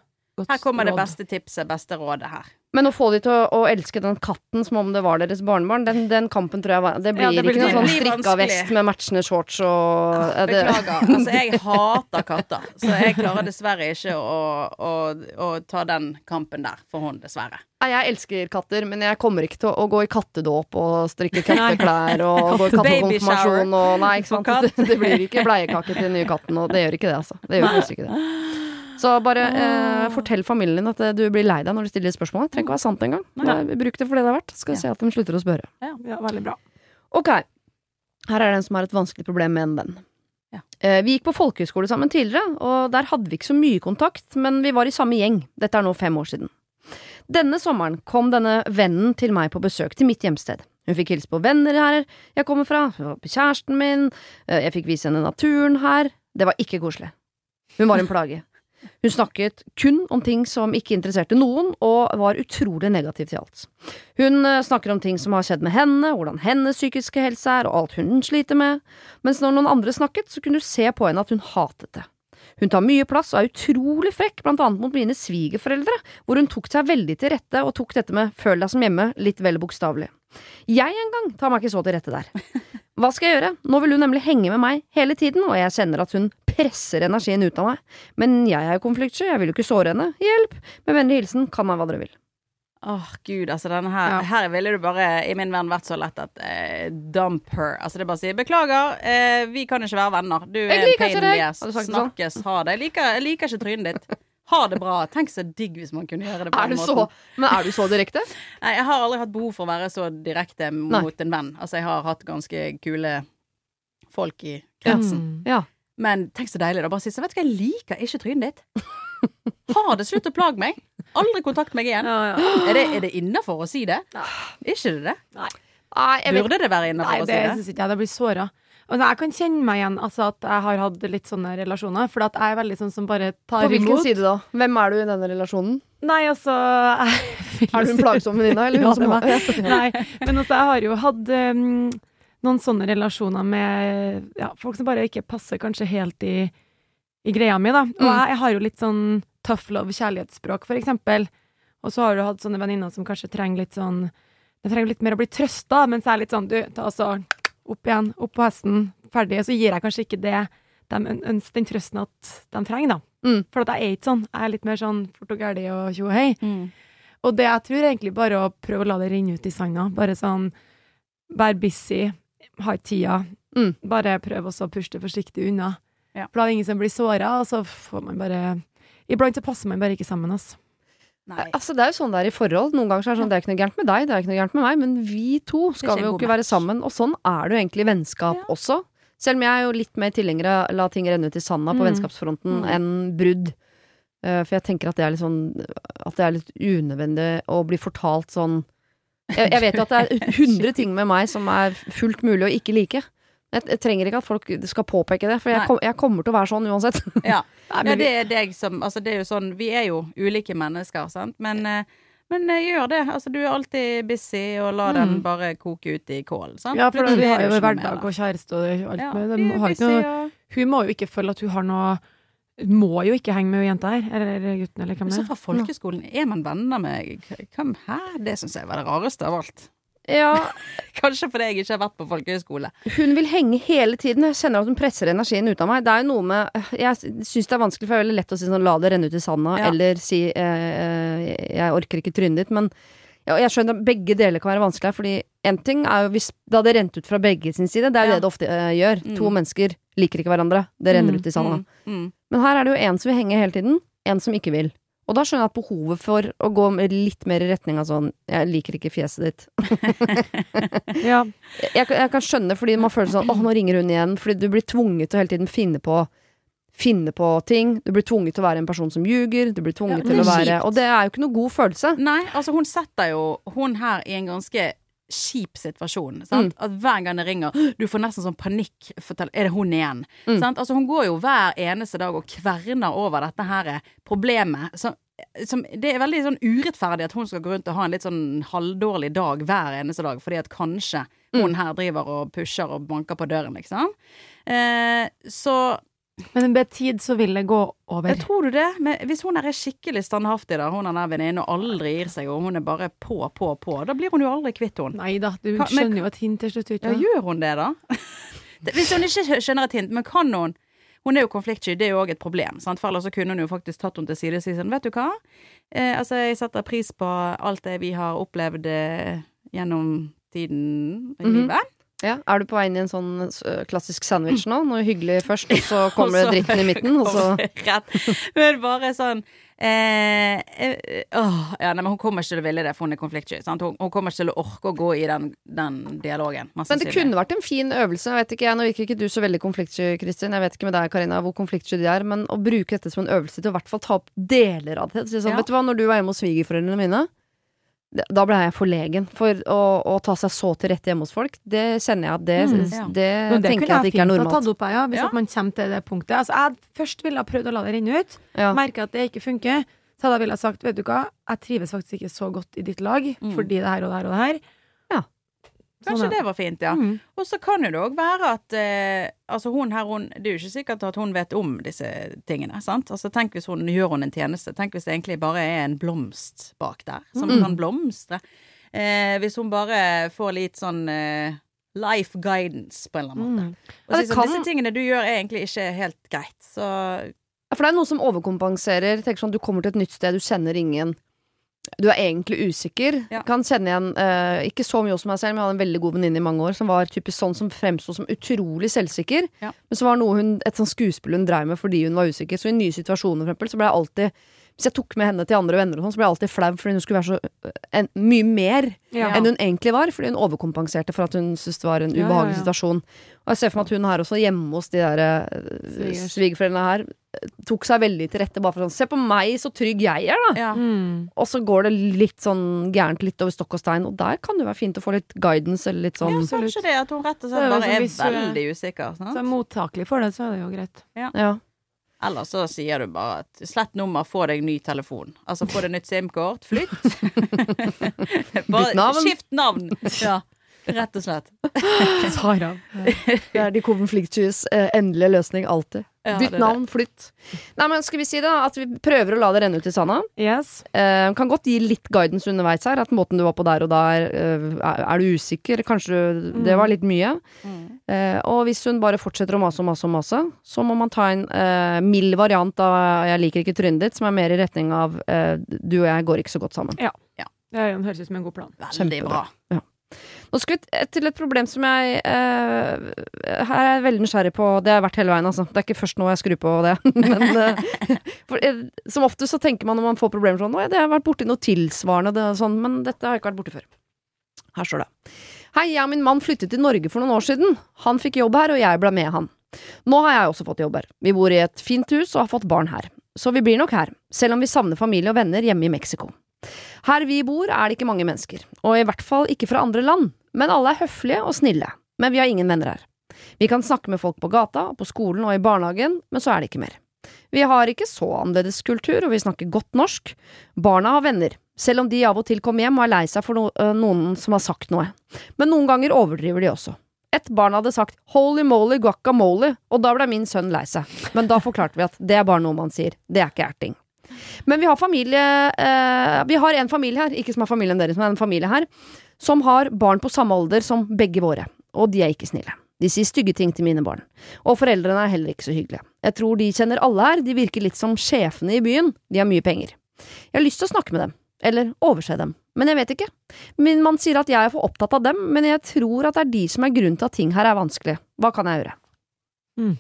Her kommer det beste tipset, beste rådet her. Men å få de til å, å elske den katten som om det var deres barnebarn, den, den kampen tror jeg var Det blir Ja, det blir- ikke noe sånn strikka vest med matchende shorts og det, Beklager. Altså, jeg hater katter, så jeg klarer dessverre ikke å, å, å ta den kampen der for hun, dessverre. Nei, jeg elsker katter, men jeg kommer ikke til å gå i kattedåp og strikke katteklær og gå i kattekonfirmasjon og Nei, ikke sant. Det, det blir ikke bleiekake til den nye katten, og det gjør ikke det, altså. Det gjør faktisk ikke det. Så bare eh, fortell familien din at eh, du blir lei deg når du stiller spørsmål. Det trenger ikke å være sant engang. Bare Bruk det for det det er verdt. Skal vi se at de slutter å spørre. Ja, veldig bra. Ok, her er det en som har et vanskelig problem med en venn. Ja. Eh, vi gikk på folkehøyskole sammen tidligere, og der hadde vi ikke så mye kontakt, men vi var i samme gjeng. Dette er nå fem år siden. Denne sommeren kom denne vennen til meg på besøk til mitt hjemsted. Hun fikk hilse på venner her jeg kommer fra, hun var på kjæresten min, eh, jeg fikk vise henne naturen her. Det var ikke koselig. Hun var en plage. Hun snakket kun om ting som ikke interesserte noen, og var utrolig negativ til alt. Hun eh, snakker om ting som har skjedd med henne, hvordan hennes psykiske helse er, og alt hun sliter med, mens når noen andre snakket, så kunne du se på henne at hun hatet det. Hun tar mye plass og er utrolig frekk, blant annet mot mine svigerforeldre, hvor hun tok seg veldig til rette og tok dette med føl deg som hjemme litt vel bokstavelig. Jeg en gang tar meg ikke så til rette der. Hva skal jeg gjøre? Nå vil hun nemlig henge med meg hele tiden, og jeg kjenner at hun presser energien ut av meg. Men jeg er jo konfliktsky, jeg vil jo ikke såre henne. Hjelp! Med vennlig hilsen, kan meg hva dere vil. Åh, gud, altså denne her Ja. Her ville du bare, i min verden, vært så lett at eh, dump her. Altså det er bare å si beklager, eh, vi kan ikke være venner. Du er en pain in the ass. Sånn? Snakkes, ha det. Jeg liker, jeg liker ikke trynet ditt. Ha det bra. Tenk så digg hvis man kunne gjøre det på Er den du måten. så, men er du så direkte? Nei, jeg har aldri hatt behov for å være så direkte Nei. mot en venn. Altså, jeg har hatt ganske kule folk i kretsen. Mm. Ja. Men tenk så deilig da, bare si så, vet du hva, jeg liker ikke trynet ditt. Ha det, slutt å plage meg. Aldri kontakt meg igjen. Ja, ja. Er det, er det innafor å si det? Ikke det det? Nei, jeg vet Burde det være Nei, innafor å det si det? syns ikke jeg. Det blir såra. Altså, jeg kan kjenne meg igjen altså, at jeg har hatt litt sånne relasjoner. For at jeg er veldig sånn som bare tar imot. På hvilken imot. side da? Hvem er du i denne relasjonen? Nei, altså jeg Er du en plagsom venninne, eller Ja, det har Nei, men altså, jeg har jo hatt um, noen sånne relasjoner med ja, folk som bare ikke passer kanskje helt i, i greia mi, da. Og Mm. jeg, jeg har jo litt sånn tough love kjærlighetsspråk, for eksempel. Og så har du hatt sånne venninner som kanskje trenger litt sånn De trenger litt mer å bli trøsta, mens jeg er litt sånn Du, ta altså opp igjen, opp på hesten, ferdig. Så gir jeg kanskje ikke det de den trøsten at de trenger, da. Mm. For at jeg er ikke sånn. Jeg er litt mer sånn fort og gæli og tjo og hei. Mm. Og det jeg tror er egentlig bare å prøve å la det renne ut i sanda. Bare sånn Vær busy, ha ikke tida. Mm. Bare prøv også å pushe det forsiktig unna. Ja. For da er det ingen som blir såra, og så får man bare Iblant så passer man bare ikke sammen, altså. Nei. Altså, det er jo sånn det er i forhold. Noen ganger så er det sånn, det er ikke noe gærent med deg, det er ikke noe gærent med meg, men vi to skal jo ikke være sammen. Og sånn er det jo egentlig i vennskap Ja. også. Selv om jeg er jo litt mer tilhenger av la ting renne ut i sanda på Mm. vennskapsfronten Mm. enn brudd. Uh, for jeg tenker at det er litt sånn At det er litt unødvendig å bli fortalt sånn jeg, jeg vet jo at det er hundre ting med meg som er fullt mulig å ikke like. Jeg, jeg trenger ikke at folk skal påpeke det, for jeg, kom, jeg kommer til å være sånn uansett. Ja. Ja, det er deg som Altså, det er jo sånn Vi er jo ulike mennesker, sant, men eh, men eh, gjør det. Altså, du er alltid busy, og la den Mm. bare koke ut i kål. Sant? ja, for du har jo hverdag og kjæreste og alt ja, med de busy, noe, Hun må jo ikke føle at hun har noe Må jo ikke henge med hun jenta her, eller gutten, eller hvem det er. så fra folkeskolen er man venner med Hvem? her? Det syns jeg var det rareste av alt. Ja, Kanskje fordi jeg ikke har vært på folkehøyskole. Hun vil henge hele tiden. Jeg kjenner at hun presser energien ut av meg. Det er jo noe med Jeg syns det er vanskelig, for det er veldig lett å si sånn la det renne ut i sanda, Ja. eller si eh, jeg orker ikke trynet ditt, men ja, jeg skjønner at begge deler kan være vanskelig, fordi en ting er jo hvis det hadde rent ut fra begge sin side, det er jo Ja. det det ofte eh, gjør. Mm. To mennesker liker ikke hverandre, det renner Mm, ut i sanda. Mm, mm. Men her er det jo en som vil henge hele tiden, en som ikke vil. Og da skjønner jeg at behovet for å gå litt mer i retning av sånn Jeg liker ikke fjeset ditt. Ja. Jeg, jeg kan skjønne fordi man føler sånn åh, nå ringer hun igjen. Fordi du blir tvunget til å hele tiden finne på Finne på ting. Du blir tvunget til å være en person som ljuger. Du blir tvunget Ja, til å være. Og det er jo ikke noe god følelse. Nei, altså hun setter jo hun her i en ganske kjip situasjon. Mm. At hver gang det ringer, du får nesten sånn panikk. Fortell, er det hun igjen? Mm. Sant? Altså hun går jo hver eneste dag og kverner over dette her problemet. Så, som, det er veldig sånn urettferdig at hun skal gå rundt og ha en litt sånn halvdårlig dag hver eneste dag, fordi at kanskje Mm. hun her driver og pusher og banker på døren, liksom. Eh, så Men med tid så vil det gå over. jeg tror du det? Men hvis hun er skikkelig standhaftig, da, hun er der venninnen og aldri gir seg, og hun er bare på, på, på, da blir hun jo aldri kvitt hun. Nei da, du men- skjønner jo et hint til slutt. Ja, gjør hun det, da? Hvis hun ikke skjønner et hint, men kan hun Hun er jo konfliktsky, det er jo òg et problem. Sant? For ellers så kunne hun jo faktisk tatt henne til side og si sånn, vet du hva? Eh, altså, jeg setter pris på alt det vi har opplevd eh, gjennom tiden i Mhm. livet. Ja, Er du på vei inn i en sånn klassisk sandwich nå? Noe hyggelig først, og så kommer så det dritten i midten, og så Rett. Men bare sånn eh, eh, åh, ja, nei, men Hun kommer ikke til å ville det, for hun er konfliktsky. Hun, hun kommer ikke til å orke å gå i den, den dialogen. Men det kunne vært en fin øvelse. Jeg vet ikke, jeg, Nå virker ikke du så veldig konfliktsky, Kristin. Jeg vet ikke med deg, Karina, hvor konfliktsky de er. Men å bruke dette som en øvelse til å i hvert fall ta opp deler av det. Så, sånn, Ja. Vet du hva, når du var hjemme hos svigerforeldrene mine, da ble jeg forlegen. For å, å ta seg så til rette hjemme hos folk, det kjenner jeg at det, Mm, ja. det, det tenker jeg at det ikke er fint ha normalt. tatt opp, ja, hvis Ja. man kommer til det punktet. Altså, jeg først ville ha prøvd å la det renne ut, Ja. merke at det ikke funker. Så hadde jeg ville jeg sagt, vet du hva, jeg trives faktisk ikke så godt i ditt lag, Mm. fordi det her og det her og det her. Kanskje Sånn det var fint, ja. Mm. Og så kan jo det òg være at eh, altså hun her, hun, Det er jo ikke sikkert at hun vet om disse tingene. sant? Altså Tenk hvis hun gjør hun en tjeneste. Tenk hvis det egentlig bare er en blomst bak der, som Mm. kan blomstre. Eh, hvis hun bare får litt sånn eh, life guidance, på en eller annen måte. Mm. Og så, sånn, kan- Disse tingene du gjør, er egentlig ikke helt greit. Så For det er noe som overkompenserer. Tenker sånn, Du kommer til et nytt sted, du kjenner ingen. Du er egentlig usikker. Ja. Kan kjenne igjen uh, Ikke så mye hos meg selv, men jeg hadde en veldig god venninne i mange år som var typisk sånn som fremsto som utrolig selvsikker. Ja. Men så var noe hun, et sånt skuespill hun drev med fordi hun var usikker. Så i nye situasjoner, for eksempel, så ble jeg alltid Hvis jeg tok med henne til andre venner, og sånn, så ble jeg alltid flau fordi hun skulle være så øh, en, mye mer Ja. enn hun egentlig var. Fordi hun overkompenserte for at hun syntes det var en ubehagelig situasjon. Og jeg ser for meg at hun her også, hjemme hos de der øh, svigerforeldrene her, tok seg veldig til rette bare for sånn Se på meg, så trygg jeg er, da! ja. Mm. Og så går det litt sånn gærent litt over stokk og stein, og der kan det være fint å få litt guidance eller litt ja, sånn Ja, kanskje det at hun rett og slett bare er veldig usikker. Så er mottakelig for det, så er det jo greit. Ja. Eller så sier du bare at slett nummer, få deg ny telefon. Altså få deg nytt SIM-kort, flytt. bare Bytt navn. skift navn. Ja, rett og slett. Sara. Det er de konfliktskyes eh, endelige løsning alltid. Ja, Bytt navn, flytt. Nei, men skal vi si da at vi prøver å la det renne ut i sanda? Yes. Eh, kan godt gi litt guidance underveis her. At måten du var på der og der, eh, er, er du usikker? Kanskje du- det var litt mye. Mm. Eh, og hvis hun bare fortsetter å mase og mase og mase, så må man ta en eh, mild variant av 'jeg liker ikke trynet ditt', som er mer i retning av eh, 'du og jeg går ikke så godt sammen'. Det ja. Det høres ut som en god plan. Veldig Kjempebra. bra. Nå skal vi til et problem som jeg eh, Her er jeg veldig nysgjerrig på. Det har jeg vært hele veien, altså. Det er ikke først nå jeg skrur på det. Men eh, for, eh, som oftest så tenker man når man får problemer sånn Å, det har vært borti noe tilsvarende, det, sånn, men dette har jeg ikke vært borti før. Her står det. Hei, jeg og min mann flyttet til Norge for noen år siden. Han fikk jobb her, og jeg ble med han. Nå har jeg også fått jobb her. Vi bor i et fint hus og har fått barn her. Så vi blir nok her, selv om vi savner familie og venner hjemme i Mexico. Her vi bor er det ikke mange mennesker, og i hvert fall ikke fra andre land, men alle er høflige og snille. Men vi har ingen venner her. Vi kan snakke med folk på gata, på skolen og i barnehagen, men så er det ikke mer. Vi har ikke så annerledes kultur, og vi snakker godt norsk. Barna har venner, selv om de av og til kommer hjem og er lei seg for noen som har sagt noe. Men noen ganger overdriver de også. Et barn hadde sagt 'holy moly guacamole', og da ble min sønn lei seg. Men da forklarte vi at det er bare noe man sier, det er ikke erting. Men vi har familie eh, Vi har en familie her, ikke som er familien deres, men en familie her, som har barn på samme alder som begge våre, og de er ikke snille. De sier stygge ting til mine barn, og foreldrene er heller ikke så hyggelige. Jeg tror de kjenner alle her, de virker litt som sjefene i byen, de har mye penger. Jeg har lyst til å snakke med dem, eller overse dem, men jeg vet ikke. Min mann sier at jeg er for opptatt av dem, men jeg tror at det er de som er grunnen til at ting her er vanskelig. Hva kan jeg gjøre? Mm.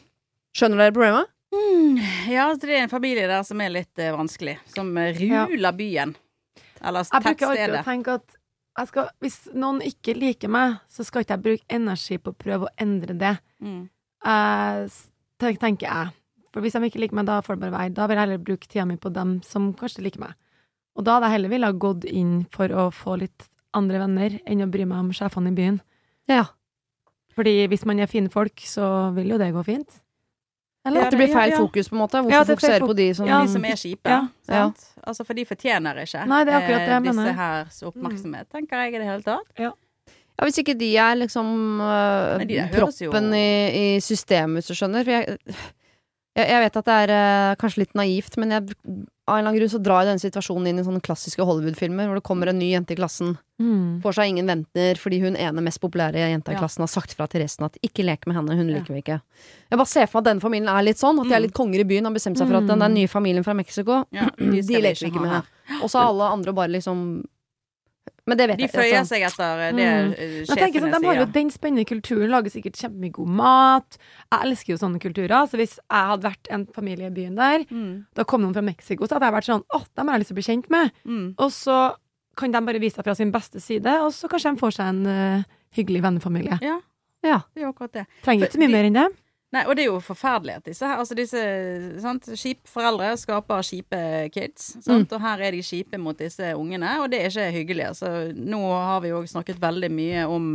Skjønner dere problemet? Mm, ja, det er en familie der som er litt eh, vanskelig. Som eh, Ja. ruler byen. Eller Jeg bruker alltid å tenke at jeg skal, hvis noen ikke liker meg, så skal ikke jeg bruke energi på å prøve å endre det. Mm. Uh, tenker jeg. For hvis de ikke liker meg, da får det bare være. Da vil jeg heller bruke tida mi på dem som kanskje liker meg. Og da hadde jeg heller ville ha gått inn for å få litt andre venner, enn å bry meg om sjefene i byen. Ja. Fordi hvis man er fine folk, så vil jo det gå fint. Eller? At det blir feil ja. fokus, på en måte. Hvorfor Ja, er fokusere på de som Ja. De som er kjipe. Ja. Ja. Altså, for de fortjener ikke Nei, det er akkurat det jeg eh, disse mener. hers oppmerksomhet, tenker jeg i det hele tatt. Ja, Hvis ikke de er liksom uh, de proppen i, i systemet, hvis du skjønner. For jeg, jeg, jeg vet at det er uh, kanskje litt naivt, men jeg, av en eller annen grunn så drar denne situasjonen inn i sånne klassiske Hollywood-filmer hvor det kommer en ny jente i klassen, Mm. får seg ingen venter fordi hun ene mest populære jenta i klassen har sagt fra til resten at ikke lek med henne, hun liker vi ikke. Jeg bare ser for meg at denne familien er litt sånn, at de er Mm. litt konger i byen har bestemt seg for at den der Mm. nye familien fra Mexico, de, leker vi ikke med. Og så har alle andre bare liksom Men det vet De føyer altså. seg etter eh, det Mm. sjefene jeg tenker sånn, sjefene De har jo den spennende kulturen, lager sikkert kjempemye god mat. Jeg elsker jo sånne kulturer. Så hvis jeg hadde vært en familie i byen der, Mm. da kom noen fra Mexico, så hadde jeg vært sånn åh, dem har jeg lyst til å bli kjent med. Mm. Og så kan de bare vise seg fra sin beste side, og så kanskje de får seg en uh, hyggelig vennefamilie. Ja. Ja. Det er akkurat det. Trenger ikke så mye De- mer enn det. Nei, og det er jo forferdelig at disse her, altså disse sant, skipforeldre skaper kjipe kids. Sant? Og her er de kjipe mot disse ungene, og det er ikke hyggelig. Altså, nå har vi jo snakket veldig mye om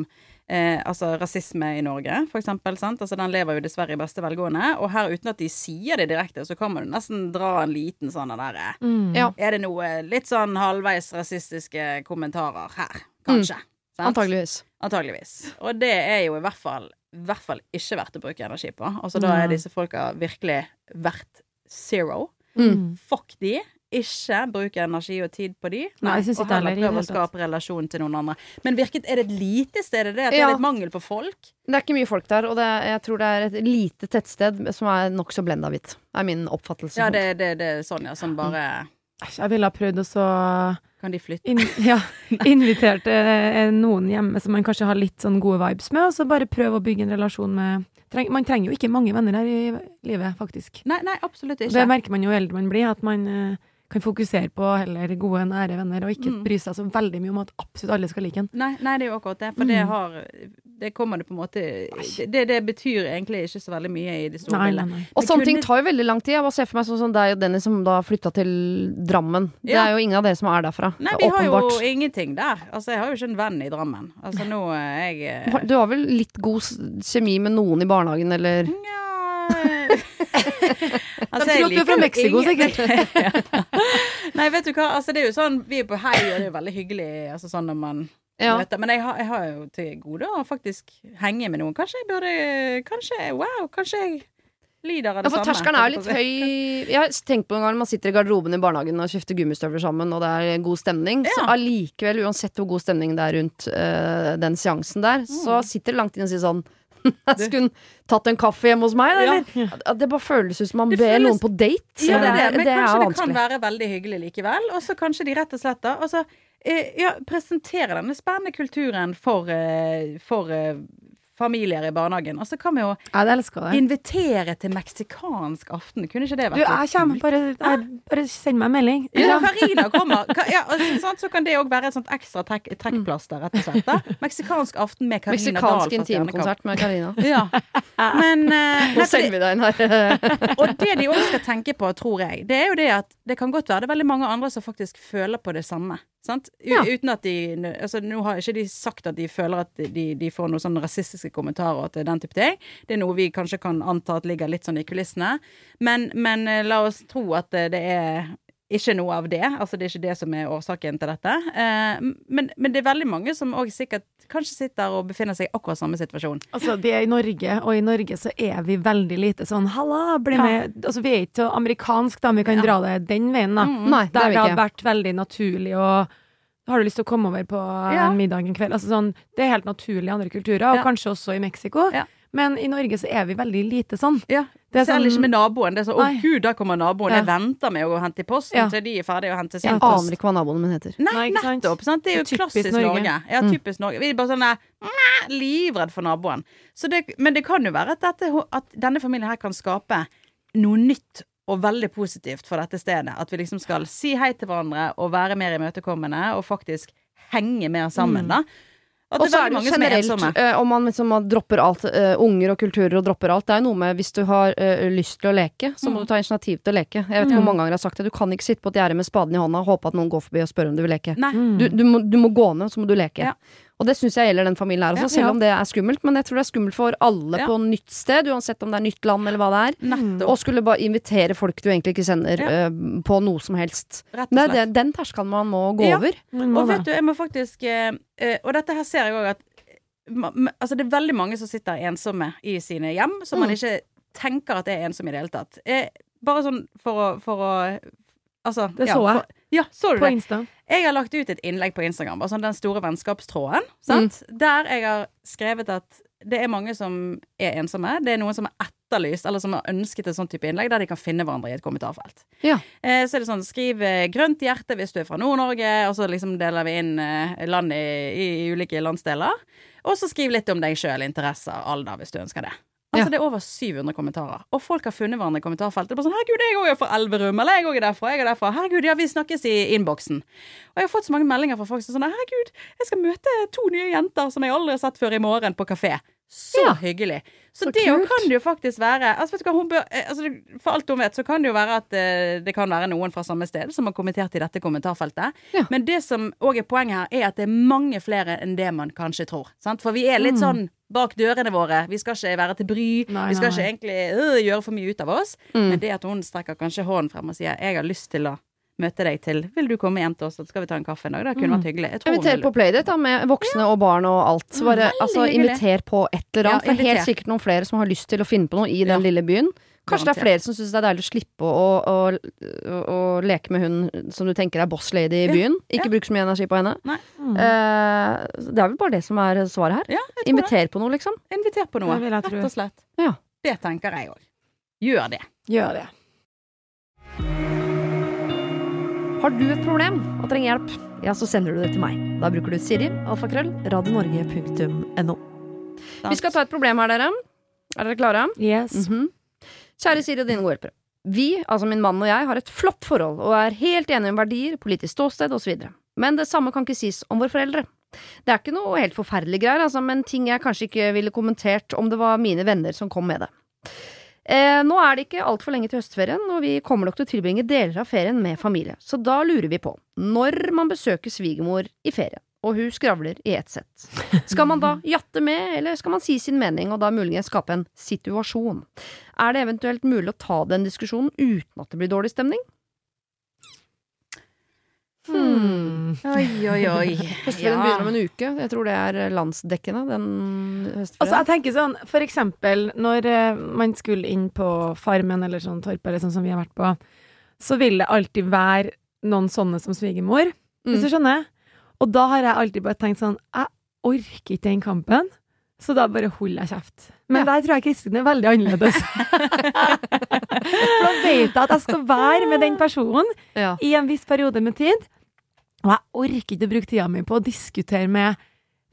eh, altså rasisme i Norge, for eksempel. Sant? Altså, den lever jo dessverre i beste velgående. Og her, uten at de sier det direkte, så kan man nesten dra en liten sånn derre Mm. Ja. Er det noe litt sånn halvveis rasistiske kommentarer her, kanskje? Mm. Antageligvis. Antageligvis. Og det er jo i hvert fall, i hvert fall ikke verdt å bruke energi på. Altså Da er disse folka virkelig verdt zero. Mm. Fuck de. Ikke bruke energi og tid på de. Nei, jeg synes og heller prøve å skape relasjon til noen andre. Men virket, er det et lite sted? Er det at ja. det er litt mangel på folk? Det er ikke mye folk der, og det jeg tror det er et lite tettsted som er nokså blenda hvitt. Er min oppfattelse. Ja, det, det, det er sånn, ja. Som bare Æsj, Jeg ville ha prøvd å så Kan de flytte? in, ja, invitert eh, noen hjemme som man kanskje har litt sånn gode vibes med, og så bare prøve å bygge en relasjon med treng, Man trenger jo ikke mange venner her i livet, faktisk. Nei, nei, absolutt Det merker man jo eldre man blir, at man eh, kan fokusere på heller gode, nære venner, og ikke Mm. bry seg så veldig mye om at absolutt alle skal like en. Nei, nei, det er jo akkurat det. For det Mm. har Det kommer det på en måte Det, det betyr egentlig ikke så veldig mye i det store Nei, bildet. nei, nei. Og sånne kunne- ting tar jo veldig lang tid. Jeg bare ser for meg sånn som deg og Dennis som da flytta til Drammen. Det er jo ingen av dere som er derfra. Nei, vi har jo ingenting der. Altså, jeg har jo ikke en venn i Drammen. Altså, nå er jeg eh, Du har vel litt god kjemi med noen i barnehagen, eller? Nja altså, De tror at du er fra Mexico, sikkert. Nei, vet du hva, altså det er jo sånn Vi er på hei, og det er jo veldig hyggelig altså, sånn når man Ja. Men jeg har, jeg har jo til gode å faktisk henge med noen. Kanskje jeg burde Kanskje Wow, kanskje jeg lider av Ja, for samme. terskelen er jo litt høy. Jeg har tenkt på en gang man sitter i garderoben i barnehagen og kjøfter gummistøvler sammen, og det er god stemning. Så Ja. allikevel, uansett hvor god stemning det er rundt øh, den seansen der, så Mm. sitter det langt inne og sier sånn Skulle hun tatt en kaffe hjemme hos meg, eller? Ja. Det bare føles ut som man ber føles- noen på date. Ja, det det. Men det kanskje det vanskelig. kan være veldig hyggelig likevel. Og så kanskje de rett og slett da altså, eh, ja, presentere denne spennende kulturen for, eh, for eh, familier i barnehagen. Og så kan vi jo invitere til meksikansk aften. Kunne ikke det vært Du, jeg kommer, bare, jeg, bare send meg en melding. Ja, Karina kommer. Ja, sant, så kan det òg være et sånt ekstra trekk, trekkplaster, rett og slett. da. Meksikansk aften med Karina Dahl Meksikansk intimkonsert med Karina. Ja. Men uh, Nå selger vi deg inn her. Og det de òg skal tenke på, tror jeg, det er jo det at det kan godt være det er veldig mange andre som faktisk føler på det samme. Ja. Uten at de altså Nå har ikke de sagt at de føler at de, de får noen sånne rasistiske kommentarer til den type ting. Det er noe vi kanskje kan anta at ligger litt sånn i kulissene. Men, men eh, la oss tro at det, det er ikke noe av det. Altså det er ikke det som er årsaken til dette. Eh, men, men det er veldig mange som òg sikkert kanskje sitter og befinner seg i akkurat samme situasjon. Altså, vi er i Norge, og i Norge så er vi veldig lite sånn 'halla, bli Ja. med'. Altså, vi er ikke så amerikansk, da, vi kan Ja. dra det den veien, da. Mm. Nei, det Der er det har vært veldig naturlig å har du lyst til å komme over på Ja. en middag en kveld? Altså sånn, det er helt naturlig i andre kulturer, og Ja. kanskje også i Mexico. Men i Norge så er vi veldig lite sånn. Ja, Det er Selv sånn- ikke med naboen. Det er sånn 'Å, gud, der kommer naboen'. Ja. Jeg venter med å gå og hente i posten Ja. til de er ferdige å hente sin Ja, Jeg aner ikke hva naboen min heter. Nei, Nei, ikke nettopp. Sant? Det er jo Det er klassisk Norge. Norge. Ja, Mm. typisk Norge. Vi er bare sånn livredd for naboen. Så det, men det kan jo være at, dette, at denne familien her kan skape noe nytt og veldig positivt for dette stedet. At vi liksom skal si hei til hverandre og være mer imøtekommende og faktisk henge mer sammen, Mm. da. Og det så er det jo som er generelt, eh, om man liksom dropper alt, uh, unger og kulturer og dropper alt. Det er jo noe med hvis du har uh, lyst til å leke, så må Mm. du ta initiativ til å leke. Jeg vet ikke hvor Mm. mange ganger jeg har sagt det. Du kan ikke sitte på et gjerde med spaden i hånda og håpe at noen går forbi og spør om du vil leke. Du, du, må, du må gå ned, så må du leke. Ja. Og det syns jeg gjelder den familien her også, Ja. selv om det er skummelt. Men jeg tror det er skummelt for alle Ja. på nytt sted, uansett om det er nytt land eller hva det er. Nettopp. Og skulle bare invitere folk du egentlig ikke sender Ja. eh, på noe som helst. Rett og Det det, den terskelen man må gå Ja. over. Må Og det. vet du, jeg må faktisk eh, Og dette her ser jeg òg at Altså, det er veldig mange som sitter ensomme i sine hjem, som man Mm. ikke tenker at er ensomme i det hele tatt. Eh, bare sånn for å, for å Altså Det så jeg. For, ja, så du På det? Insta. Jeg har lagt ut et innlegg på Instagram, bare sånn den store vennskapstråden, sant? der jeg har skrevet at det er mange som er ensomme. Det er noen som har etterlyst, eller som har ønsket et sånn type innlegg, der de kan finne hverandre i et kommentarfelt. Ja. Eh, så er det sånn, skriv eh, 'grønt hjerte' hvis du er fra Nord-Norge, og så liksom deler vi inn eh, land i, i, i ulike landsdeler. Og så skriv litt om deg sjøl, interesser, alder, hvis du ønsker det. Altså. Det er over 700 kommentarer. Og folk har funnet hverandre i kommentarfeltet. Bare sånn, 'Herregud, jeg òg er fra Elverum', eller 'jeg òg er derfra', jeg er derfra. Herregud, ja, vi snakkes i innboksen. Og jeg har fått så mange meldinger fra folk som sånn 'Herregud, jeg skal møte to nye jenter som jeg aldri har sett før i morgen, på kafé'. Så Ja. hyggelig. Så, Så det jo kan det jo faktisk være altså, hva, bør, eh, altså, For alt hun vet, så kan det jo være at uh, det kan være noen fra samme sted som har kommentert i dette kommentarfeltet. Ja. Men det som òg er poenget her, er at det er mange flere enn det man kanskje tror. Sant? For vi er litt Mm. sånn bak dørene våre. Vi skal ikke være til bry. Nei, vi skal nei. ikke egentlig øh, gjøre for mye ut av oss. Mm. Men det at hun strekker kanskje hånden frem og sier 'jeg har lyst til å møte deg til Vil du komme hjem til oss, så skal vi ta en kaffe en dag?' Det kunne Mm. vært hyggelig. Inviter på Playdate da, med voksne og barn og alt. Bare, altså, inviter på et eller annet. Ja, for helt sikkert noen flere som har lyst til å finne på noe i den Ja. lille byen. Kanskje det er flere som syns det er deilig å slippe å, å, å, å leke med hun som du tenker er boss lady i Ja, byen. Ikke ja. bruke så mye energi på henne. Mm. Eh, det er vel bare det som er svaret her. Ja. Inviter på noe, liksom. Inviter på noe. Rett og slett. Ja. Det tenker jeg òg. Gjør det. Gjør det. Har du et problem og trenger hjelp, ja, så sender du det til meg. Da bruker du Siri, alfakrøll, radionorge.no. Vi skal ta et problem her, dere. Er dere klare? Yes. Mhm. Kjære Siri og dine gode hjelpere. Vi, altså min mann og jeg, har et flott forhold og er helt enige om verdier, politisk ståsted osv. Men det samme kan ikke sies om våre foreldre. Det er ikke noe helt forferdelige greier, altså, men ting jeg kanskje ikke ville kommentert om det var mine venner som kom med det. Eh, nå er det ikke altfor lenge til høstferien, og vi kommer nok til å tilbringe deler av ferien med familie, så da lurer vi på når man besøker svigermor i ferie, og hun skravler i ett sett. Skal man da jatte med, eller skal man si sin mening og da muligens skape en situasjon? Er det eventuelt mulig å ta den diskusjonen uten at det blir dårlig stemning? Hmm. Oi, oi, oi. Høstferien begynner om en uke. Jeg tror det er landsdekkende, den Altså, jeg tenker sånn, for eksempel når eh, man skulle inn på Farmen eller sånn Torp eller sånn som vi har vært på, så vil det alltid være noen sånne som svigermor, hvis Mm. du skjønner. Og da har jeg alltid bare tenkt sånn, jeg orker ikke den kampen, så da bare holder jeg kjeft. Men der tror jeg Kristin er veldig annerledes. For da vet jeg at jeg skal være med den personen ja. i en viss periode med tid, og jeg orker ikke å bruke tida mi på å diskutere med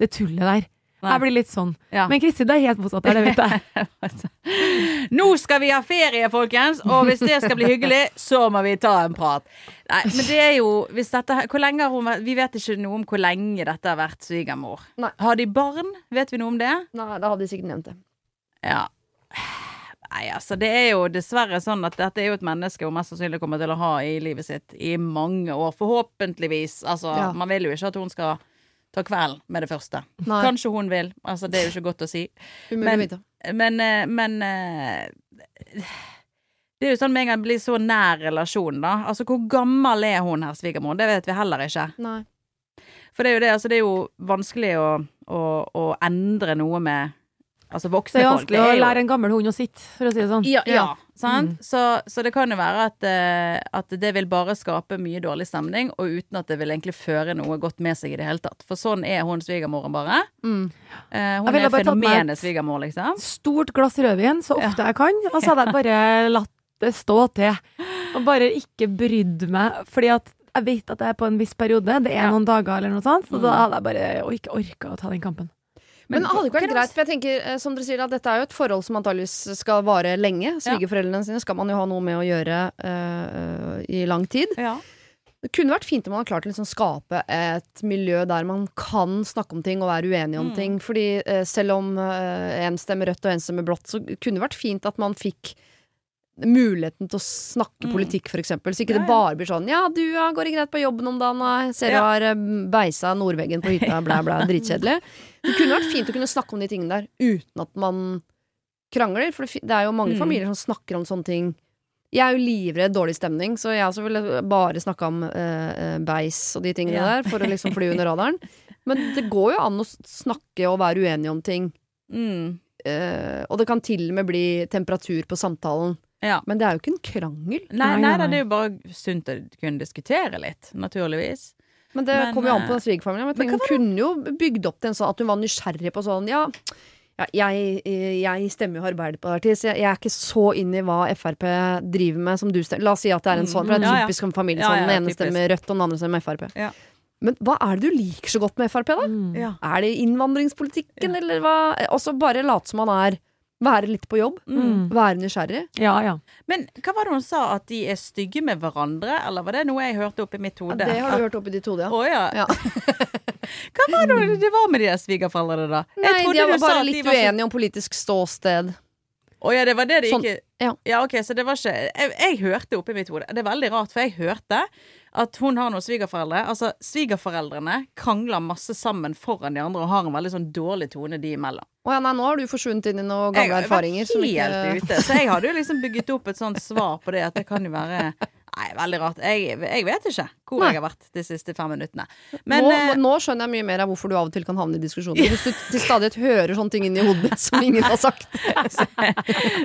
det tullet der. Nei. Jeg blir litt sånn. Ja. Men Kristin er helt motsatt det vet jeg. Nå skal vi ha ferie, folkens! Og hvis det skal bli hyggelig, så må vi ta en prat. Nei, men det er jo hvis dette, hvor lenge har hun Vi vet ikke noe om hvor lenge dette har vært svigermor. Har de barn? Vet vi noe om det? Nei, da hadde de sikkert nevnt det. Ja. Nei, altså, det er jo dessverre sånn at dette er jo et menneske hun mest sannsynlig kommer til å ha i livet sitt i mange år. Forhåpentligvis. Altså, Ja. man vil jo ikke at hun skal ta kvelden med det første. Nei, Kanskje hun vil. Altså, det er jo ikke godt å si. men- Men, eh, men eh, Det er jo sånn med en gang det blir så nær relasjon, da. Altså, hvor gammel er hun her, svigermor? Det vet vi heller ikke. Nei. For det er jo det, altså, det er jo vanskelig å, å, å endre noe med Altså voksne folk. Det er er folk. vanskelig å lære en gammel hund å sitte, for å si det sånn. Ja, ja? Mm. Så, så det kan jo være at, eh, at det vil bare skape mye dårlig stemning, og uten at det vil egentlig føre noe godt med seg i det hele tatt. For sånn er hun svigermoren bare. Mm. Eh, hun er fenomenet et- svigermor, liksom. Stort glass rødvin så ofte jeg kan, og så hadde jeg bare latt det stå til. Og bare ikke brydd meg, fordi at jeg vet at det er på en viss periode, det er Ja. noen dager eller noe sånt, så Mm. da hadde jeg bare ikke orka å ta den kampen. Men det hadde ikke vært greit, for jeg tenker, eh, som dere sier, at dette er jo et forhold som antageligvis skal vare lenge. Svigerforeldrene sine skal man jo ha noe med å gjøre uh, i lang tid. Ja. Det kunne vært fint om man hadde klart å liksom skape et miljø der man kan snakke om ting og være uenige om Mm. ting. Fordi eh, selv om eh, en stemmer rødt og en stemmer blått, så kunne det vært fint at man fikk muligheten til å snakke Mm. politikk, eksempel. Så ikke Ja, det bare blir sånn 'ja, du ja, går det greit på jobben om dagen', da? Ser du Ja. har eh, beisa nordveggen på hytta, blæ, blæ, dritkjedelig. Det kunne vært fint å kunne snakke om de tingene der uten at man krangler. For det er jo mange Mm. familier som snakker om sånne ting. Jeg er jo livredd dårlig stemning, så jeg også ville bare snakka om eh, eh, beis og de tingene Ja. der, for å liksom fly under radaren. Men det går jo an å snakke og være uenig om ting. Mm. eh, og det kan til og med bli temperatur på samtalen. ja. Men det er jo ikke en krangel. Nei, nei, nei. det er jo bare sunt å kunne diskutere litt, naturligvis. Men det Men, kommer jo an på eh, den svigerfamilien. Men jeg hun kunne jo bygd opp til en sånn at hun var nysgjerrig på sånn Ja, ja jeg, jeg stemmer jo Arbeiderpartiet, så jeg, jeg er ikke så inn i hva Frp driver med som du stemmer. La oss si at det er en sånn, for det er Mm, ja, ja. typisk en familie sånn. ja, Den ene typisk. stemmer Rødt, og den andre stemmer Frp. Ja. Men hva er det du liker så godt med Frp, da? Mm. Ja. Er det innvandringspolitikken, eller hva? Og så bare late som man er Være litt på jobb. Mm. Være nysgjerrig. Ja, ja. Men hva var det hun sa, at de er stygge med hverandre, eller var det noe jeg hørte oppi mitt Ja, hode? det har du hørt oppi ditt hode, ja. Å ja. Ja. Hva var det det var med de der svigerforeldrene, da? Jeg Nei, de var bare litt var så- uenige om politisk ståsted. Å ja, det var det de Sånn, ikke ja. ok, så det var ikke jeg, jeg hørte oppi mitt hode Det er veldig rart, for jeg hørte at hun har noen svigerforeldre. Altså, svigerforeldrene krangler masse sammen foran de andre og har en veldig sånn dårlig tone de imellom. Å ja, nei, nå har du forsvunnet inn i noen Jeg gamle har erfaringer. vært var helt ikke- ute. Så jeg hadde jo liksom bygget opp et sånt svar på det, at det kan jo være Nei, veldig rart. Jeg, jeg vet ikke hvor Nei. jeg har vært de siste fem minuttene. Men nå, eh, nå skjønner jeg mye mer av hvorfor du av og til kan havne i diskusjoner. Hvis du til stadighet hører sånne ting inni hodet som ingen har sagt.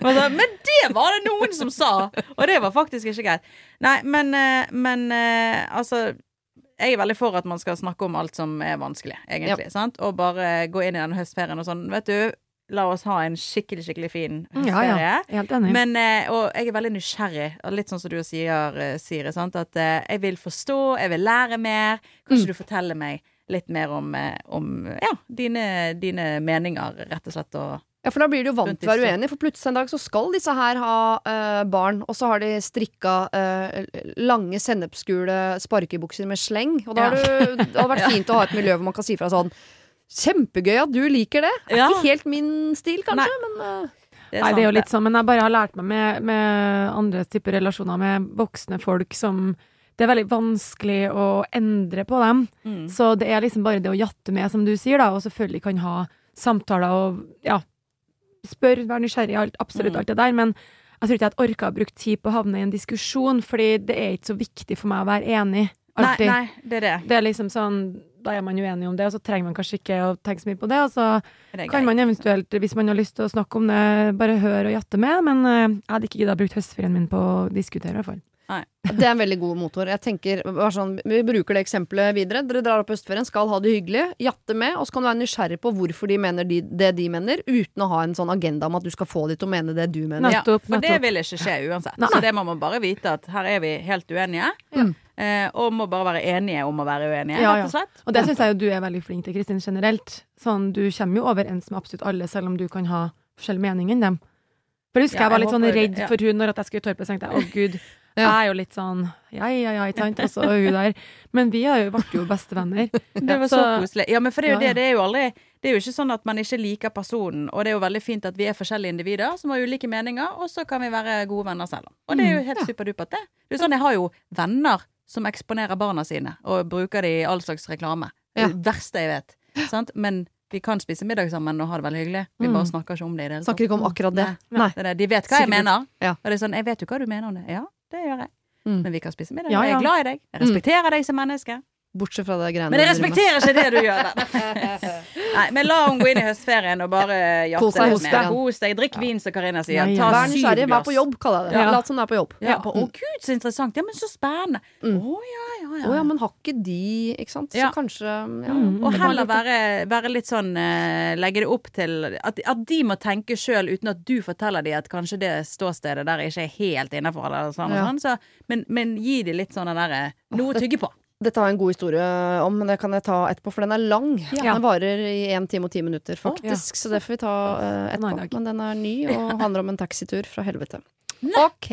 Men det var det noen som sa! Og det var faktisk ikke greit. Nei, men, eh, men eh, altså jeg er veldig for at man skal snakke om alt som er vanskelig, egentlig. Sant? Og bare gå inn i den høstferien og sånn. Vet du, la oss ha en skikkelig, skikkelig fin høstferie. ja. Helt enig. Men, eh, og jeg er veldig nysgjerrig, og litt sånn som du sier, eh, Siri. Sant? At eh, jeg vil forstå, jeg vil lære mer. Kanskje du forteller meg litt mer om, om ja, dine, dine meninger, rett og slett. Og Ja, for da blir du jo vant til å være uenig, for plutselig en dag så skal disse her ha uh, barn, og så har de strikka uh, lange sennepsgule sparkebukser med sleng. Og da har du, det hadde vært fint å ha et miljø hvor man kan si fra sånn Kjempegøy at du liker det. Er Ja. Ikke helt min stil, kanskje, men uh, det Nei, det er jo litt sånn, men jeg bare har lært meg med, med andre typer relasjoner med voksne folk som Det er veldig vanskelig å endre på dem. Mm. Så det er liksom bare det å jatte med, som du sier, da, og selvfølgelig kan ha samtaler og ja, spør, vær nysgjerrig, alt, absolutt Mm. alt det der, men jeg tror ikke jeg orka å bruke tid på å havne i en diskusjon, fordi det er ikke så viktig for meg å være enig. Alltid. nei, det er det. Det er liksom sånn, da er man uenig om det, og så trenger man kanskje ikke å tenke så mye på det, og så det kan man eventuelt, hvis man har lyst til å snakke om det, bare høre og jatte med, men eh, jeg hadde ikke gidda å bruke høstferien min på å diskutere, i hvert fall. det er en veldig god motor. Jeg tenker, sånn, Vi bruker det eksempelet videre. Dere drar opp høstferien, skal ha det hyggelig, jatte med, og så kan du være nysgjerrig på hvorfor de mener de, det de mener, uten å ha en sånn agenda om at du skal få de til å mene det du mener. Ja, for det vil ikke skje uansett. Nei. Så det må man bare vite at her er vi helt uenige. Ja. Eh, og må bare være enige om å være uenige, Ja, rett og slett. Og det syns jeg jo du er veldig flink til, Kristin, generelt. Sånn, du kommer jo overens med absolutt alle, selv om du kan ha forskjellig mening enn dem. For jeg husker Ja, jeg var litt sånn redd for hun når at jeg skulle i Torpet, så tenkte jeg å gud. Jeg er jo litt sånn ja, ja, ja, ikke sant, og hun der. Men vi har jo, ble jo bestevenner. Det var så, Så- koselig. Ja, men for det er jo Ja, ja. det. Det er jo aldri Det er jo ikke sånn at man ikke liker personen, og det er jo veldig fint at vi er forskjellige individer som har ulike meninger, og så kan vi være gode venner selv. Og det er jo helt helt superdupert, det. Det er sånn, jeg har jo venner som eksponerer barna sine, og bruker det i all slags reklame. Det Ja. er det verste jeg vet. Sant? Men vi kan spise middag sammen og ha det veldig hyggelig. Vi Mm. bare snakker ikke om det i det hele tatt. Snakker ikke om akkurat det. Nei. Nei. Nei. De vet hva jeg mener. Ja. Og det er sånn, jeg vet jo hva du mener om det. Ja, det gjør jeg. Mm. Men vi kan spise middag. Ja, Jeg er glad i deg. Jeg respekterer deg som menneske. Bortsett fra det greiene Men jeg respekterer ikke det du gjør. der! Nei, men la henne gå inn i høstferien og bare jatte litt mer. Kos deg. Drikk vin, som Karina sier. Ja, ja. Ta Vær nysgjerrig, vær på jobb, kaller jeg det. Ja. Lat som du er på jobb. Ja, på, Mm. Å gud, så interessant. Ja, men så spennende. Å Mm. ja, ja, ja. Oh, ja, men har ikke de Ikke sant? Så Ja. kanskje ja. Mm. Og heller være, være litt sånn uh, Legge det opp til at, at de må tenke sjøl uten at du forteller dem at kanskje det ståstedet der ikke er helt innafor. Sånn, Ja. sånn, så, men, men gi dem litt sånn den derre Noe å tygge på. Dette har jeg en god historie om, men det kan jeg ta etterpå, for den er lang. Ja. Den varer i én time og ti minutter, faktisk, så det får vi ta uh, etterpå. Men den er ny og handler om en taxitur fra helvete. Ok.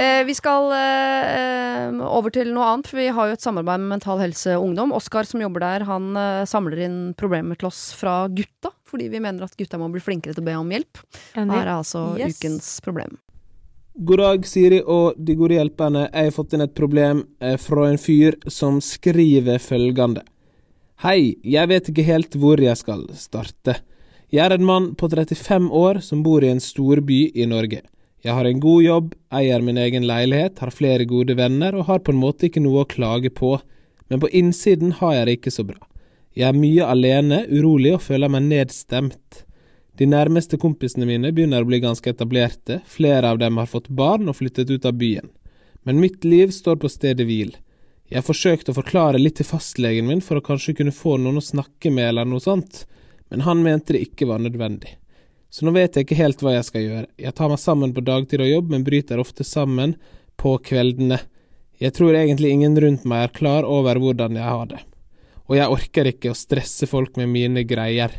Eh, vi skal eh, over til noe annet, for vi har jo et samarbeid med Mental Helse Ungdom. Oskar som jobber der, han eh, samler inn problemer til oss fra gutta, fordi vi mener at gutta må bli flinkere til å be om hjelp. Her er altså Yes. ukens problem. God dag, Siri og de gode hjelperne. Jeg har fått inn et problem eh, fra en fyr som skriver følgende. Hei, jeg vet ikke helt hvor jeg skal starte. Jeg er en mann på 35 år som bor i en storby i Norge. Jeg har en god jobb, eier min egen leilighet, har flere gode venner og har på en måte ikke noe å klage på, men på innsiden har jeg det ikke så bra. Jeg er mye alene, urolig og føler meg nedstemt. De nærmeste kompisene mine begynner å bli ganske etablerte, flere av dem har fått barn og flyttet ut av byen. Men mitt liv står på stedet hvil. Jeg har forsøkt å forklare litt til fastlegen min for å kanskje kunne få noen å snakke med eller noe sånt, men han mente det ikke var nødvendig. Så nå vet jeg ikke helt hva jeg skal gjøre. Jeg tar meg sammen på dagtid og jobb, men bryter ofte sammen på kveldene. Jeg tror egentlig ingen rundt meg er klar over hvordan jeg har det. Og jeg orker ikke å stresse folk med mine greier.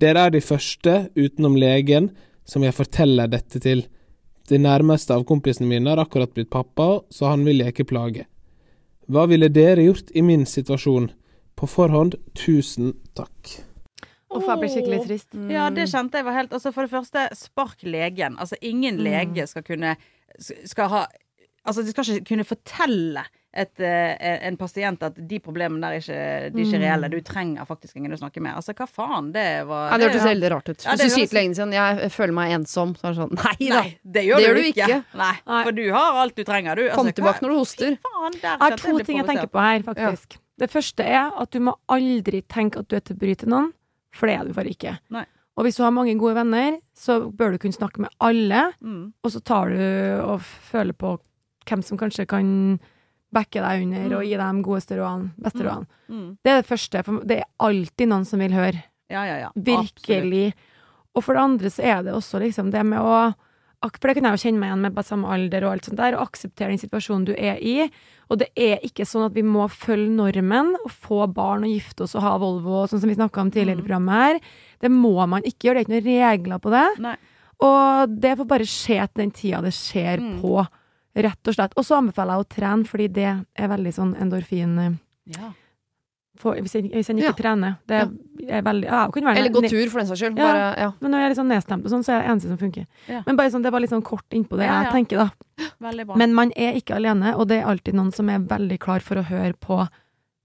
Dere er de første, utenom legen, som jeg forteller dette til. De nærmeste av kompisene mine har akkurat blitt pappa, så han vil jeg ikke plage. Hva ville dere gjort i min situasjon? På forhånd, tusen takk. Uff, jeg blir skikkelig trist. Ja, det kjente jeg var helt Altså, for det første, spark legen. Altså, ingen lege skal kunne Skal ha Altså, de skal ikke kunne fortelle et, eh, en pasient at de problemene der er ikke, de er ikke reelle. Du trenger faktisk ingen å snakke med. Altså, hva faen? Det var Ja, det hørtes veldig rart ut. Ja, Hvis du sier til legen sin 'jeg føler meg ensom', så er det sånn Nei da! Nei, det gjør, Det du, gjør du ikke. ikke. Nei, for du har alt du trenger, du. Kom Altså, tilbake hva- når du hoster. Faen, der Jeg har to ting jeg tenker på her, faktisk. Det første er at du må aldri tenke at du er til bry til noen, for det er du bare ikke. Nei. Og hvis du har mange gode venner, så bør du kunne snakke med alle, Mm. og så tar du og føler på hvem som kanskje kan backe deg under og gi deg de godeste rådene, beste Mm. rådene. Mm. Det er det første, for det er alltid noen som vil høre. Ja, ja, ja. Absolutt. Virkelig. Og for det andre så er det også liksom det med å For det kunne jeg jo kjenne meg igjen med på samme alder og alt sånt der, å akseptere den situasjonen du er i. Og det er ikke sånn at vi må følge normen og få barn og gifte oss og ha Volvo, sånn som vi snakka om tidligere i Mm. programmet her. Det må man ikke gjøre, det er ikke noen regler på det. Nei. Og det får bare skje til den tida det skjer Mm. på, rett og slett. Og så anbefaler jeg å trene, fordi det er veldig sånn endorfin eh, Ja. for, hvis, jeg, hvis jeg ikke Ja. trener. Det er veldig ja, være Eller gå tur, for den saks skyld. Ja. Bare, ja. Men når jeg er litt sånn nedstemt sånn, så er det eneste som funker. Ja. Men bare sånn, det var litt sånn kort innpå det Ja, jeg tenker, da. Bra. Men man er ikke alene, og det er alltid noen som er veldig klar for å høre på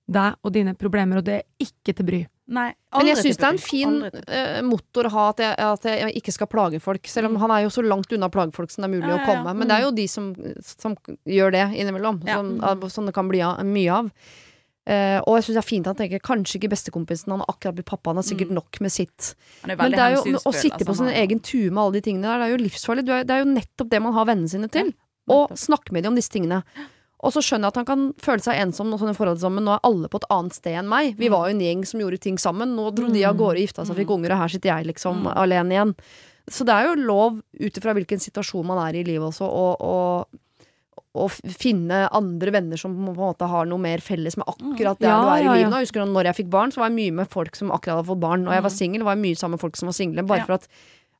deg og dine problemer, og det er ikke til bry. Nei, Men jeg syns det er en fin uh, motor å ha, at jeg, at jeg ikke skal plage folk. Selv om Mm. han er jo så langt unna plagefolk som det er mulig Ja, å ja, å komme. Men det er jo de som, som gjør det innimellom, Ja. som, Mm. som det kan bli av, mye av. Uh, og jeg syns det er fint at han tenker kanskje ikke bestekompisen, han har akkurat blitt pappa, han har sikkert Mm. nok med sitt. Men det er jo, å sitte på altså, sin han- egen tue med alle de tingene der, det er jo livsfarlig. Det er jo nettopp det man har vennene sine til. Å nettopp. snakke med dem om disse tingene. Og så skjønner jeg at han kan føle seg ensom og forhold sammen. Nå er alle på et annet sted enn meg. Vi Mm. var jo en gjeng som gjorde ting sammen. Nå dro de av gårde, gifta seg, fikk unger, og her sitter jeg liksom Mm. alene igjen. Så det er jo lov, ut ifra hvilken situasjon man er i livet også, å, finne andre venner som på en måte har noe mer felles med akkurat det Ja, du er i ja, ja. livet. nå. Jeg husker når jeg fikk barn, så var jeg mye med folk som akkurat hadde fått barn. Når jeg var Mm. singel, var jeg mye sammen med folk som var single. Bare for at,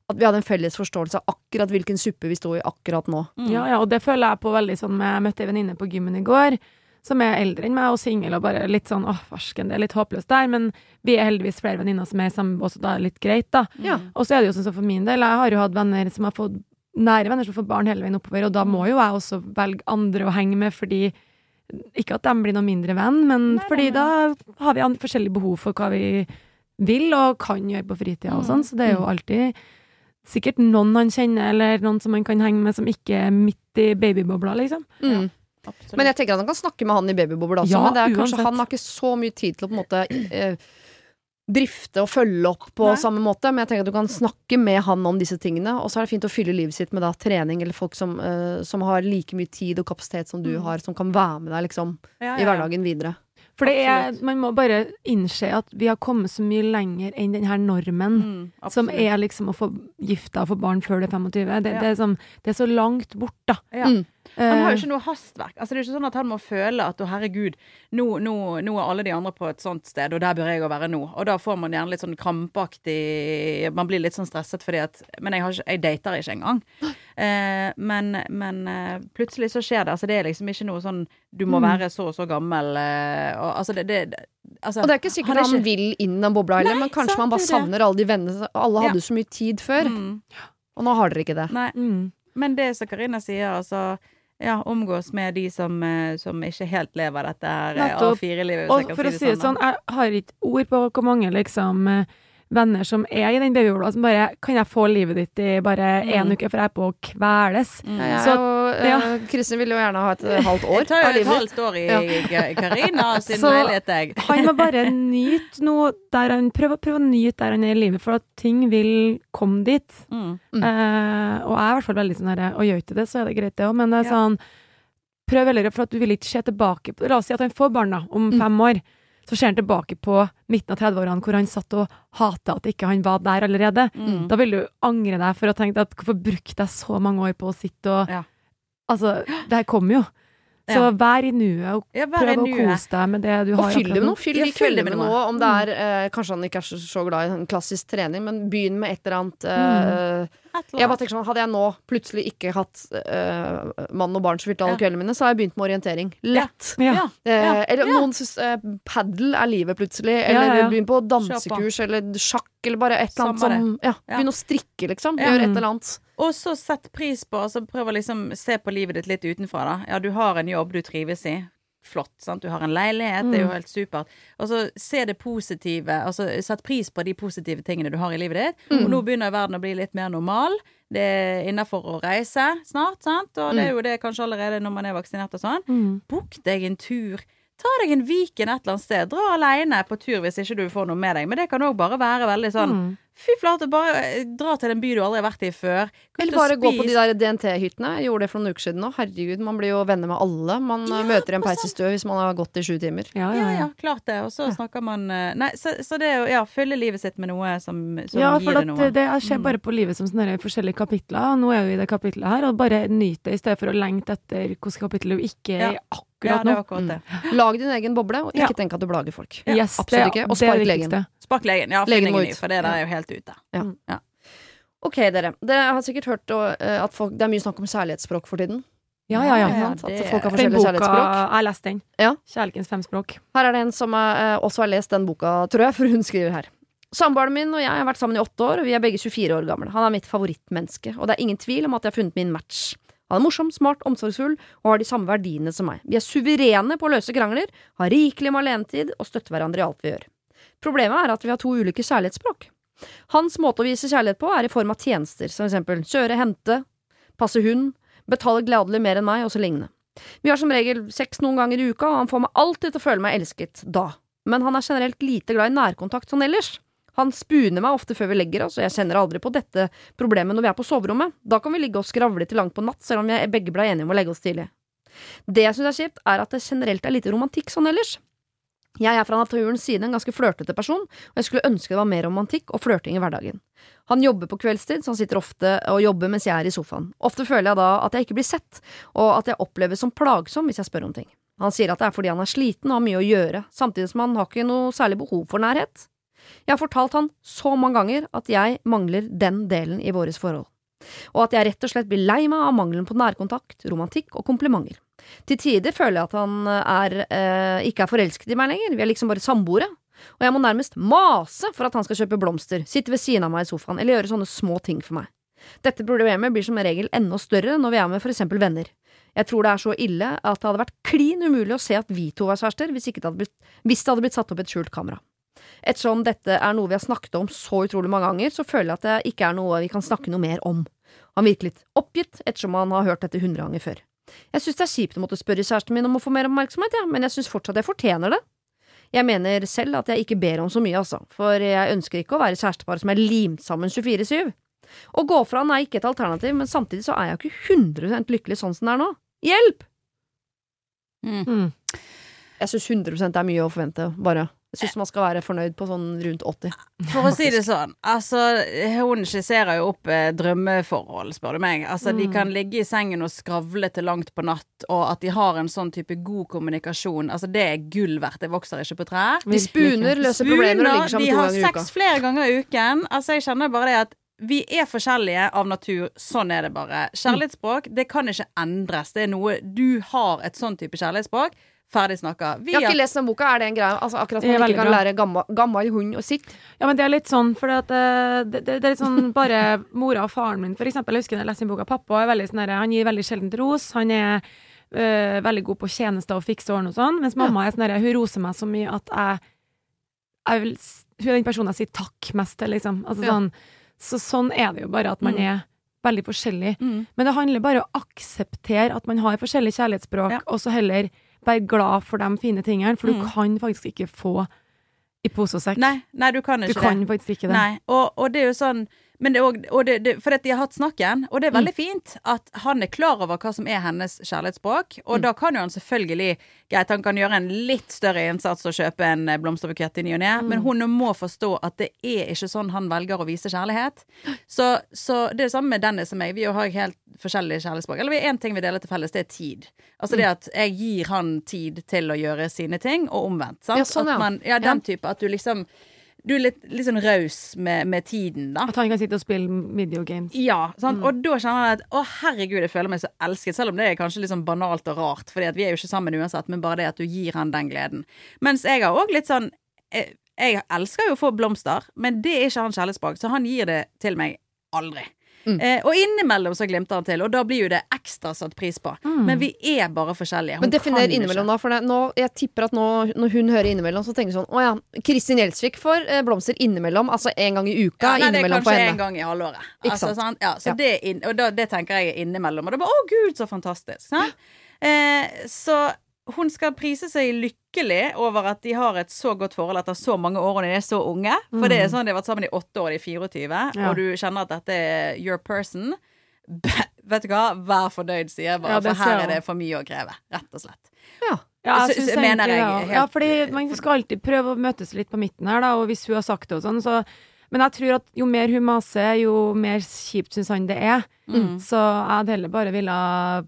at vi hadde en felles forståelse av akkurat hvilken suppe vi sto i akkurat nå. Mm. Ja, ja, og det føler jeg på veldig sånn med Jeg møtte ei venninne på gymmen i går, som er eldre enn meg og singel og bare litt sånn åh, farsken, det er litt håpløst der, men vi er heldigvis flere venninner som er i samme bås, og da er det litt greit, da. Ja. Og så er det jo sånn som for min del, jeg har jo hatt venner som har fått nære venner som har fått barn hele veien oppover, og da må jo jeg også velge andre å henge med, fordi ikke at de blir noe mindre venn, men Nei, fordi nei, da har vi forskjellige behov for hva vi vil og kan gjøre på fritida og sånn, så det er jo alltid sikkert noen han kjenner, eller noen som han kan henge med som ikke er midt i babybobla, liksom. Mm. Absolutt. Men jeg tenker at han kan snakke med han i babybobla også, Ja, men det er kanskje, han har ikke så mye tid til å på en måte eh, drifte og følge opp på Nei. samme måte, men jeg tenker at du kan snakke med han om disse tingene, og så er det fint å fylle livet sitt med da trening, eller folk som, eh, som har like mye tid og kapasitet som du Mm. har, som kan være med deg liksom Ja, ja, i hverdagen videre. For det er, man må bare innse at vi har kommet så mye lenger enn denne normen. Mm, Som er liksom å få gifta og få barn før du er 25. Det, Ja. det, er, som, det er så langt bort, da. ja. Mm. Han har Eh, jo ikke noe hastverk. Altså, det er jo ikke sånn at han må føle at å herregud, nå, nå, nå er alle de andre på et sånt sted, og der bør jeg å være nå. Og da får man gjerne litt sånn krampaktig Man blir litt sånn stresset fordi at Men jeg, har ikke, jeg dater ikke engang. Eh, men men eh, plutselig så skjer det. Altså, det er liksom ikke noe sånn Du må Mm. være så og så gammel eh, og, Altså, det, det altså, Og det er ikke sikkert han han, ikke- vil inn den bobla heller, men kanskje sant, man bare er savner alle de vennene. Alle hadde Ja. så mye tid før, mm, og nå har dere ikke det. Nei. mm. Men det som Karina sier, altså ja, omgås med de som, som ikke helt lever dette her eh, A4-livet. Og for å si det sånn, jeg har ikke ord på hvor mange liksom eh, venner som er i den babybobla som bare Kan jeg få livet ditt i bare én Mm. uke, for jeg er på å kveles? Mm. Jeg, Så- eh, ja. Kristin vil jo gjerne ha et eh, halvt år Jeg tar jo et livet. halvt år i Ja. Karina sin Så- leilighet, jeg. Han må bare nyte noe der han prøver, prøver å nyte der han er i livet, for at ting vil komme dit. Mm. Mm. Eh, og jeg er i hvert fall veldig sånn herre Og gjør ikke det, så er det greit, det òg, men det er Ja. sånn Prøv heller, for at du vil ikke se tilbake på La oss si at han får barn, da, om Mm. fem år. Så ser han tilbake på midten av 30-årene hvor han satt og hata at ikke han var der allerede. Mm. Da vil du angre deg for å tenke at hvorfor brukte jeg så mange år på å sitte og Ja. Altså, det her kommer jo. Så Ja. vær i nuet og Ja, prøv å kose deg med det du Og har fyll det med noe. Fyll Ja, de fyll det kveldene med noe. noe. Om det er eh, Kanskje han ikke er så, så glad i en klassisk trening, men begynn med et eller annet eh, Et Jeg bare tenker sånn, Hadde jeg nå plutselig ikke hatt eh, mann og barn som fylte alle kveldene mine, så har jeg begynt med orientering. Lett. Ja. Ja. Eh, eller ja. noen syns eh, padel er livet plutselig. Eller ja, ja. begynn på dansekurs eller sjakk, eller bare et eller annet som ja, Ja. Begynn å strikke, liksom. Gjør et eller annet. Og så sett pris på, altså prøv å liksom se på livet ditt litt utenfra, da. Ja, du har en jobb du trives i. Flott, sant. Du har en leilighet, det er jo Mm. helt supert. Og så se det positive, altså sett pris på de positive tingene du har i livet ditt. Mm. Og nå begynner verden å bli litt mer normal. Det er innafor å reise snart, sant. Og det er jo det kanskje allerede når man er vaksinert og sånn. Mm. Book deg en tur. Ta deg en Viken et eller annet sted. Dra aleine på tur hvis ikke du får noe med deg. Men det kan òg bare være veldig sånn Mm. Fy flate, bare eh, dra til en by du aldri har vært i før. Eller bare gå på de der DNT-hyttene. Jeg gjorde det for noen uker siden nå. Herregud, man blir jo venner med alle. Man eh, Ja, møter en og peis i stø hvis man har gått i sju timer. Ja, Ja, ja, ja, ja. klart det. Og så snakker man eh, Nei, så, så det er jo Ja, fylle livet sitt med noe som, som ja, gir for det noe. det, jeg ser Mm. bare på livet som sånne forskjellige kapitler. Nå er vi i det kapitlet her, og bare nyt det i stedet for å lengte etter hvilket kapittel du ikke er i Ja, akkurat det nå. er akkurat det. Lag din egen boble, og ikke Ja. tenk at du plager folk. Yes, absolutt det, ikke. Og spark legen. Spark legen. Ja, Legen må ut. for det der er jo helt ute. Ok, dere. Dere har sikkert hørt eh, at folk, det er mye snakk om kjærlighetsspråk for tiden. Ja, ja, ja. Ja, det- At folk har Den forskjellige boka, kjærlighetsspråk. jeg har lest den. Ja. Kjærlighetens fem språk. Her er det en som eh, også har lest den boka, tror jeg, for hun skriver her. Samboeren min og jeg har vært sammen i åtte år, og vi er begge 24 år gamle. Han er mitt favorittmenneske, og det er ingen tvil om at jeg har funnet min match. Han er morsom, smart, omsorgsfull og har de samme verdiene som meg. Vi er suverene på å løse krangler, har rikelig med alenetid og støtter hverandre i alt vi gjør. Problemet er at vi har to ulike kjærlighetsspråk. Hans måte å vise kjærlighet på er i form av tjenester, som eksempel kjøre, hente, passe hund, betale gladelig mer enn meg, og så lignende. Vi har som regel sex noen ganger i uka, og han får meg alltid til å føle meg elsket da. Men han er generelt lite glad i nærkontakt sånn ellers. Han spuner meg ofte før vi legger oss, og jeg kjenner aldri på dette problemet når vi er på soverommet. Da kan vi ligge og skravle til langt på natt, selv om vi begge ble enige om å legge oss tidlig. Det jeg syns er kjipt, er at det generelt er lite romantikk sånn ellers. Jeg er fra naturens side en ganske flørtete person, og jeg skulle ønske det var mer romantikk og flørting i hverdagen. Han jobber på kveldstid, så han sitter ofte og jobber mens jeg er i sofaen. Ofte føler jeg da at jeg ikke blir sett, og at jeg oppleves som plagsom hvis jeg spør om ting. Han sier at det er fordi han er sliten og har mye å gjøre, samtidig som han har ikke noe særlig behov for nærhet. Jeg har fortalt han så mange ganger at jeg mangler den delen i våres forhold, og at jeg rett og slett blir lei meg av mangelen på nærkontakt, romantikk og komplimenter. Til tider føler jeg at han er, eh, ikke er forelsket i meg lenger, vi er liksom bare samboere, og jeg må nærmest mase for at han skal kjøpe blomster, sitte ved siden av meg i sofaen eller gjøre sånne små ting for meg. Dette problemet blir som regel enda større når vi er med for eksempel venner. Jeg tror det er så ille at det hadde vært klin umulig å se at vi to var kjærester hvis, hvis det hadde blitt satt opp et skjult kamera. Ettersom dette er noe vi har snakket om så utrolig mange ganger, så føler jeg at det ikke er noe vi kan snakke noe mer om. Han virker litt oppgitt ettersom han har hørt dette hundre ganger før. Jeg synes det er kjipt å måtte spørre kjæresten min om å få mer oppmerksomhet, ja, men jeg synes fortsatt jeg fortjener det. Jeg mener selv at jeg ikke ber om så mye, altså, for jeg ønsker ikke å være kjærestepar som er limt sammen 24-7. Å gå fra han er ikke et alternativ, men samtidig så er jeg jo ikke 100 lykkelig sånn som det er nå. Hjelp! Mm. Mm. Jeg synes 100% er mye å forvente, bare. Syns man skal være fornøyd på sånn rundt 80. For å si det sånn, altså hun skisserer jo opp eh, drømmeforhold, spør du meg. Altså de kan ligge i sengen og skravle til langt på natt, og at de har en sånn type god kommunikasjon. Altså det er gull verdt, det vokser ikke på trær. De spuner, løser problemer og ligger sammen de to har ganger i uka. sex flere ganger i uken. Altså jeg kjenner bare det at vi er forskjellige av natur, sånn er det bare. Kjærlighetsspråk, det kan ikke endres. Det er noe Du har et sånn type kjærlighetsspråk. Ferdig snakka. Vi Jeg har ikke lest den boka. Er det en greie? Altså, akkurat man ikke kan bra. lære gammel, gammel hund å sitte? Ja, men det er litt sånn, for eh, det, det, det er litt sånn bare mora og faren min, for eksempel. Jeg husker når jeg leste den boka. Pappa er veldig sånn han gir veldig sjelden ros. Han er øh, veldig god på tjenester og fikse og ordne og sånn, mens mamma er sånn hun roser meg så mye at jeg, jeg vil, Hun er den personen jeg sier takk mest til, liksom. Altså, Ja. sånn, så sånn er det jo bare, at man Mm. er veldig forskjellig. Mm. Men det handler bare om å akseptere at man har forskjellige kjærlighetsspråk, Ja. og så heller være glad for de fine tingene, for du Mm. kan faktisk ikke få i pose og sekk. Nei, nei, du kan ikke Du det. kan faktisk ikke det. Nei, og, og det er jo sånn det og det, det, For de har hatt snakken, og det er veldig fint at han er klar over hva som er hennes kjærlighetsspråk. Og da kan jo han selvfølgelig Greit, han kan gjøre en litt større innsats og kjøpe en eh, blomsterbukett i ny og ne, men hun må forstå at det er ikke sånn han velger å vise kjærlighet. Så, så det er det samme med Dennis og meg. Vi har helt forskjellige kjærlighetsspråk. Eller vi har én ting vi deler til felles, det er tid. Altså det at jeg gir han tid til å gjøre sine ting, og omvendt. Sant? Ja, sånn, ja. Man, ja, den type. At du liksom Du er litt, litt sånn raus med, med tiden, da. At han kan sitte og spille videogames. Ja, sant? Og da kjenner jeg at å herregud, jeg føler meg så elsket, selv om det er kanskje litt sånn banalt og rart, Fordi vi er jo ikke sammen uansett, men bare det at du gir han den gleden. Mens jeg har òg litt sånn jeg, jeg elsker jo å få blomster, men det er ikke hans kjærlighetsspråk, så han gir det til meg aldri. Mm. Eh, og innimellom så glimter han til, og da blir jo det ekstra satt pris på. Men vi er bare forskjellige. Men Hun definer innimellom, da. For det, nå, jeg tipper at nå, når hun hører innimellom, så tenker hun sånn Å ja, Kristin Gjelsvik får eh, blomster innimellom. Altså en gang i uka Ja, nei, det er kanskje en gang i halvåret. Altså, sant? Ja, så Ja. Det, og da, det tenker jeg er innimellom. Og det er bare 'Å, gud, så fantastisk'. Sant? Eh, så hun skal prise seg lykkelig over at de har et så godt forhold etter så mange år og de er så unge. For det er sånn de har vært sammen i åtte år, de er 24, Ja. og du kjenner at dette er your person. Be- Vet du hva, vær fornøyd, sier jeg bare, Ja, for her er det for mye å kreve. Rett og slett. Ja. Ja, jeg synes mener jeg ja. helt- Ja, fordi man skal alltid prøve å møtes litt på midten her, da, og hvis hun har sagt det og sånn, så Men jeg tror at jo mer hun maser, jo mer kjipt syns han det er. Mm. Så jeg hadde heller bare ville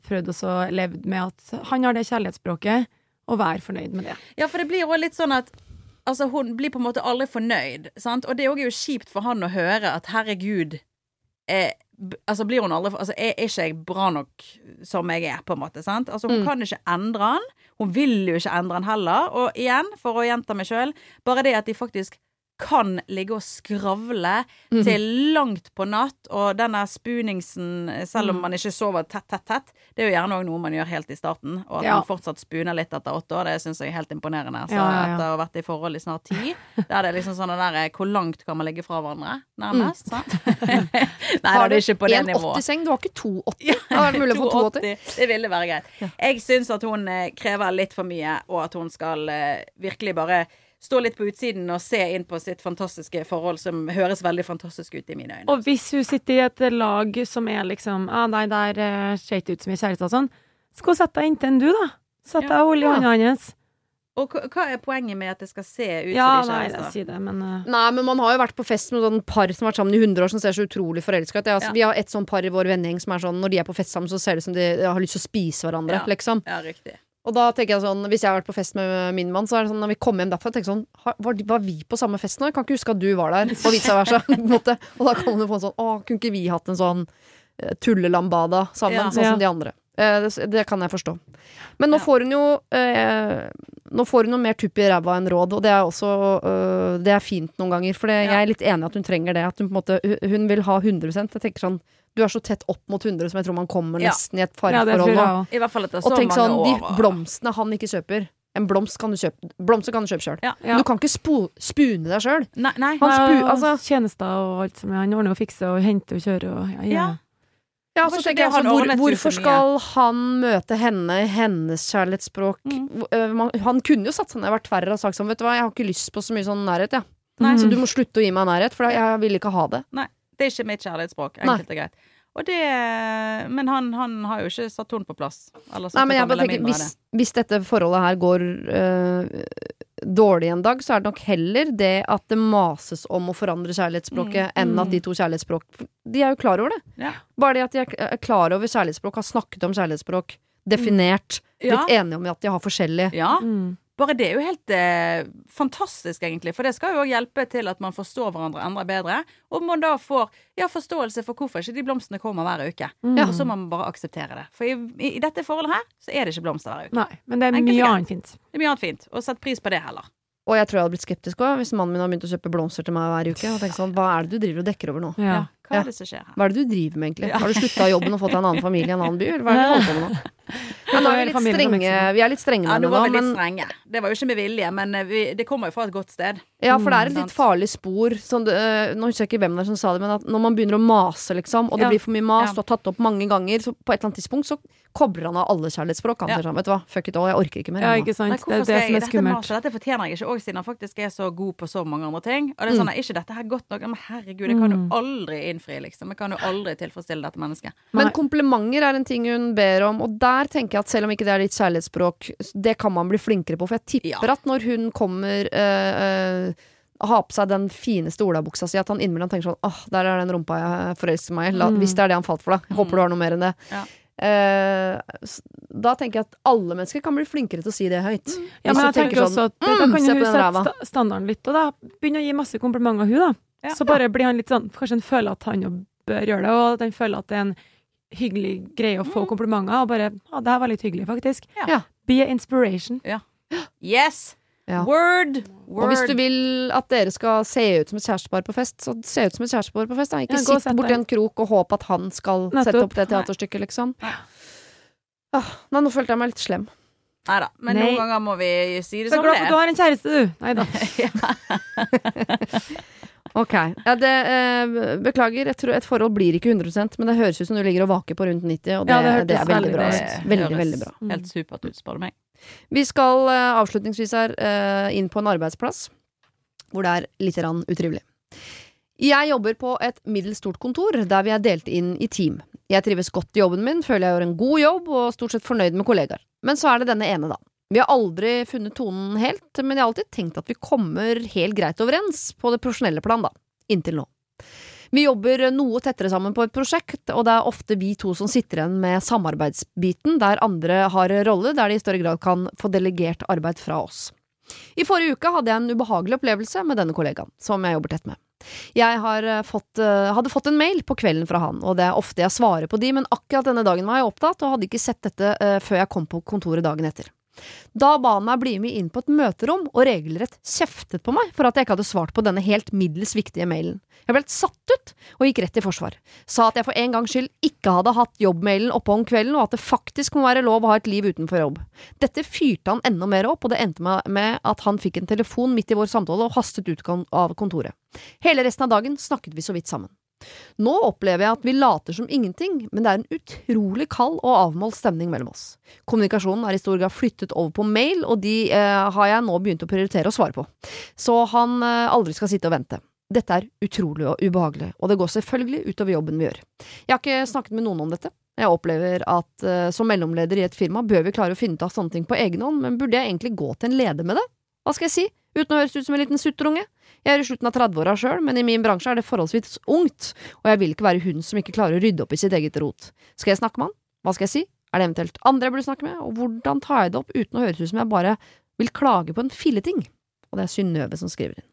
prøvd å leve med at han har det kjærlighetsspråket, og være fornøyd med det. Ja, for det blir jo litt sånn at Altså, hun blir på en måte aldri fornøyd, sant? Og det er jo kjipt for han å høre at herregud eh, Altså, blir hun aldri Altså, er, er ikke jeg bra nok som jeg er, på en måte, sant? Altså, hun Mm. kan ikke endre han. Hun vil jo ikke endre han heller. Og igjen, for å gjenta meg sjøl, bare det at de faktisk kan ligge og skravle Mhm. til langt på natt, og denne spooningsen, selv om Mm. man ikke sover tett, tett, tett, det er jo gjerne òg noe man gjør helt i starten, og at Ja. man fortsatt spuner litt etter åtte år, det syns jeg er helt imponerende. Så Ja, ja, ja. etter å ha vært i forhold i snart ti, der det er liksom sånn det der eh, Hvor langt kan man ligge fra hverandre, nærmest? sant? Nei, Har det er ikke på det 1,80 nivået. seng? Du har ikke 2,80? Det hadde vært mulig å få 2,80. 2,80. Det ville være greit. Jeg syns at hun eh, krever litt for mye, og at hun skal eh, virkelig bare stå litt på utsiden og se inn på sitt fantastiske forhold, som høres veldig fantastisk ut i mine øyne. Og hvis hun sitter i et lag som er liksom ah, Nei, der uh, ser ikke ut som vi er kjærester og sånn, skal hun sette deg inntil en du, da. Sett deg Ja. og hold i Ja. hånda hans. Og hva- er poenget med at det skal se ut Ja, som de nei, er kjærester? sier det, men uh... Nei, men man har jo vært på fest med sånn par som har vært sammen i 100 år, som ser så utrolig forelska ut. Altså, Ja. Vi har et sånn par i vår vennegjeng som er sånn når de er på fest sammen, så ser det ut som de har lyst til å spise hverandre, Ja. liksom. Ja, riktig. Og da tenker jeg sånn, hvis jeg har vært på fest med min mann, så er det sånn når vi kommer hjem derfra, tenker sånn var, var vi på samme fest nå? Jeg kan ikke huske at du var der, og vice versa. på. Og da man jo få en sånn Å, kunne ikke vi hatt en sånn eh, tullelambada sammen, Ja. sånn Ja. som de andre? Eh, det, det kan jeg forstå. Men nå Ja. får hun jo eh, Nå får hun noe mer tupp i ræva enn råd, og det er også eh, Det er fint noen ganger, for jeg er litt enig at hun trenger det. At hun på en måte Hun vil ha 100% Jeg tenker sånn Du er så tett opp mot 100 som jeg tror man kommer Ja. nesten i et ja, parforhold nå. så Og tenk sånn, de blomstene han ikke kjøper En blomst kan du kjøpe Blomster kan du kjøpe sjøl. Ja. Ja. Du kan ikke spo, spune deg sjøl. Nei, nei. Han spu- altså- Tjenester og alt som er. Han ordner og fikser og henter og kjører og ja, ja. Ja. Ja, så tenker jeg altså, hvor, Hvorfor skal han møte henne i hennes kjærlighetsspråk? Mm. Han kunne jo satt seg ned og vært verre og sagt sånn Vet du hva, jeg har ikke lyst på så mye sånn nærhet, jeg. Nei, Så Mm. du må slutte å gi meg nærhet, for jeg vil ikke ha det. Det er ikke mitt kjærlighetsspråk, enkelt og greit. Og det Men han, han har jo ikke satt tonen på plass. Eller Nei, men jeg bare tenker, hvis, det. hvis dette forholdet her går øh, dårlig en dag, så er det nok heller det at det mases om å forandre kjærlighetsspråket, enn at de to kjærlighetsspråk De er jo klar over det. Ja. Bare det at de er klar over kjærlighetsspråk, har snakket om kjærlighetsspråk, definert, Ja. blitt enige om at de har forskjellig Ja. Mm. Bare det er jo helt eh, fantastisk, egentlig. For det skal jo også hjelpe til at man forstår hverandre enda bedre. Og man da får ja, forståelse for hvorfor ikke de blomstene kommer hver uke. Mm. Og så må man bare akseptere det. For i, i, i dette forholdet her, så er det ikke blomster hver uke. Nei, men det er Enkelt mye annet fint. Det er mye annet fint. Og sett pris på det heller. Og jeg tror jeg hadde blitt skeptisk òg, hvis mannen min har begynt å kjøpe blomster til meg hver uke. Og tenkt sånn, hva er det du driver og dekker over nå? Ja. Ja. Hva Ja. er det som skjer her? Hva er det du driver med, egentlig? Ja. Har du slutta jobben og fått deg en annen familie i en annen by, eller hva er det du holder på med nå? Men nå er vi litt strenge, vi er litt strenge Ja, med nå var vi litt men strenge. Det var jo ikke med vilje, men eh, vi, det kommer jo fra et godt sted. Ja, for det er et Mm, litt farlig spor. Sånn, øh, nå husker jeg ikke hvem det er som sa det, men at når man begynner å mase, liksom, og det Ja. blir for mye mas, Ja. du har tatt opp mange ganger, så på et eller annet tidspunkt så kobler han av alle kjærlighetsspråk. Han Ja. sier sånn, vet du hva, fuck it all, jeg orker ikke mer. Ja, ikke sant. Nei, Det er det som er skummelt. Dette, Dette fortjener jeg ikke òg, siden han faktisk er så god på så mange andre ting. Og det er Mm. sånn, er ikke dette her godt nok? Men herregud, jeg kan jo aldri aldri innfri, liksom. Jeg kan jo aldri tilfredsstille dette mennesket. Men komplimenter er en ting hun ber om, og der tenker jeg at selv om ikke det er ditt kjærlighetsspråk, det kan man bli flinkere på. For jeg tipper Ja. at når hun kommer øh, øh, ha på seg den fineste olabuksa si, at han innimellom tenker sånn åh, der er den rumpa jeg forelsker meg i. Mm. Hvis det er det han falt for, da. Jeg håper du har noe mer enn det. Ja. Eh, da tenker jeg at alle mennesker kan bli flinkere til å si det høyt. Ja, men jeg tenker tenker også at da mm, kan jo hun sette standarden litt, og da begynne å gi masse komplimenter hun, da. Ja. Så bare blir han litt sånn Kanskje han føler at han jo bør gjøre det, og at han føler at det er en hyggelig greie å få komplimenter, og bare Ja, det her var litt hyggelig, faktisk. Ja. Be a inspiration. Yes! Ja. Word! Word! Og hvis du vil at dere skal se ut som et kjærestepar på fest, så se ut som et kjærestepar på fest. Da. Ikke Ja, sitt borti en krok og håp at han skal Nettopp. sette opp det teaterstykket, liksom. Ah, nei, nå følte jeg meg litt slem. Nei da. Men Nei. noen ganger må vi si det Så som glad for at er. du har en kjæreste, du. Nei da. Ok. Ja, det, eh, beklager, jeg tror et forhold blir ikke 100% men det høres ut som du ligger og vaker på rundt 90, og det, Ja, det det, er veldig bra. veldig-. Veldig, bra. Helt supert ut, spør du meg. Vi skal eh, avslutningsvis her eh, inn på en arbeidsplass hvor det er litt utrivelig. Jeg jobber på et middels stort kontor der vi er delt inn i team. Jeg trives godt i jobben min, føler jeg gjør en god jobb og stort sett fornøyd med kollegaer. Men så er det denne ene, da. Vi har aldri funnet tonen helt, men jeg har alltid tenkt at vi kommer helt greit overens på det profesjonelle plan, da. Inntil nå. Vi jobber noe tettere sammen på et prosjekt, og det er ofte vi to som sitter igjen med samarbeidsbiten, der andre har rolle der de i større grad kan få delegert arbeid fra oss. I forrige uke hadde jeg en ubehagelig opplevelse med denne kollegaen, som jeg jobber tett med. Jeg eh, fått, eh, hadde fått en mail på kvelden fra han, og det er ofte jeg svarer på de, men akkurat denne dagen var jeg opptatt og hadde ikke sett dette eh, før jeg kom på kontoret dagen etter. Da ba han meg bli med inn på et møterom og regelrett kjeftet på meg for at jeg ikke hadde svart på denne helt middels viktige mailen. Jeg ble helt satt ut og gikk rett i forsvar. Sa at jeg for en gangs skyld ikke hadde hatt jobbmailen oppe om kvelden, og at det faktisk må være lov å ha et liv utenfor jobb. Dette fyrte han enda mer opp, og det endte med- at han fikk en telefon midt i vår samtale og hastet ut av kontoret. Hele resten av dagen snakket vi så vidt sammen. Nå opplever jeg at vi later som ingenting, men det er en utrolig kald og avmålt stemning mellom oss. Kommunikasjonen er i stor grad flyttet over på mail, og de eh, har jeg nå begynt å prioritere å svare på. Så han eh, aldri skal sitte og vente. Dette er utrolig og ubehagelig, og det går selvfølgelig utover jobben vi gjør. Jeg har ikke snakket med noen om dette. Jeg opplever at eh, som mellomleder i et firma bør vi klare å finne ut av sånne ting på egen hånd, men burde jeg egentlig gå til en leder med det? Hva skal jeg si, uten å høres ut som en liten sutterunge? Jeg er i slutten av 30-åra sjøl, men i min bransje er det forholdsvis ungt, og jeg vil ikke være hun som ikke klarer å rydde opp i sitt eget rot. Skal jeg snakke med han? Hva skal jeg si? Er det eventuelt andre jeg burde snakke med? Og hvordan tar jeg det opp uten å høres ut som jeg bare vil klage på en filleting? Og det er Synnøve som skriver inn.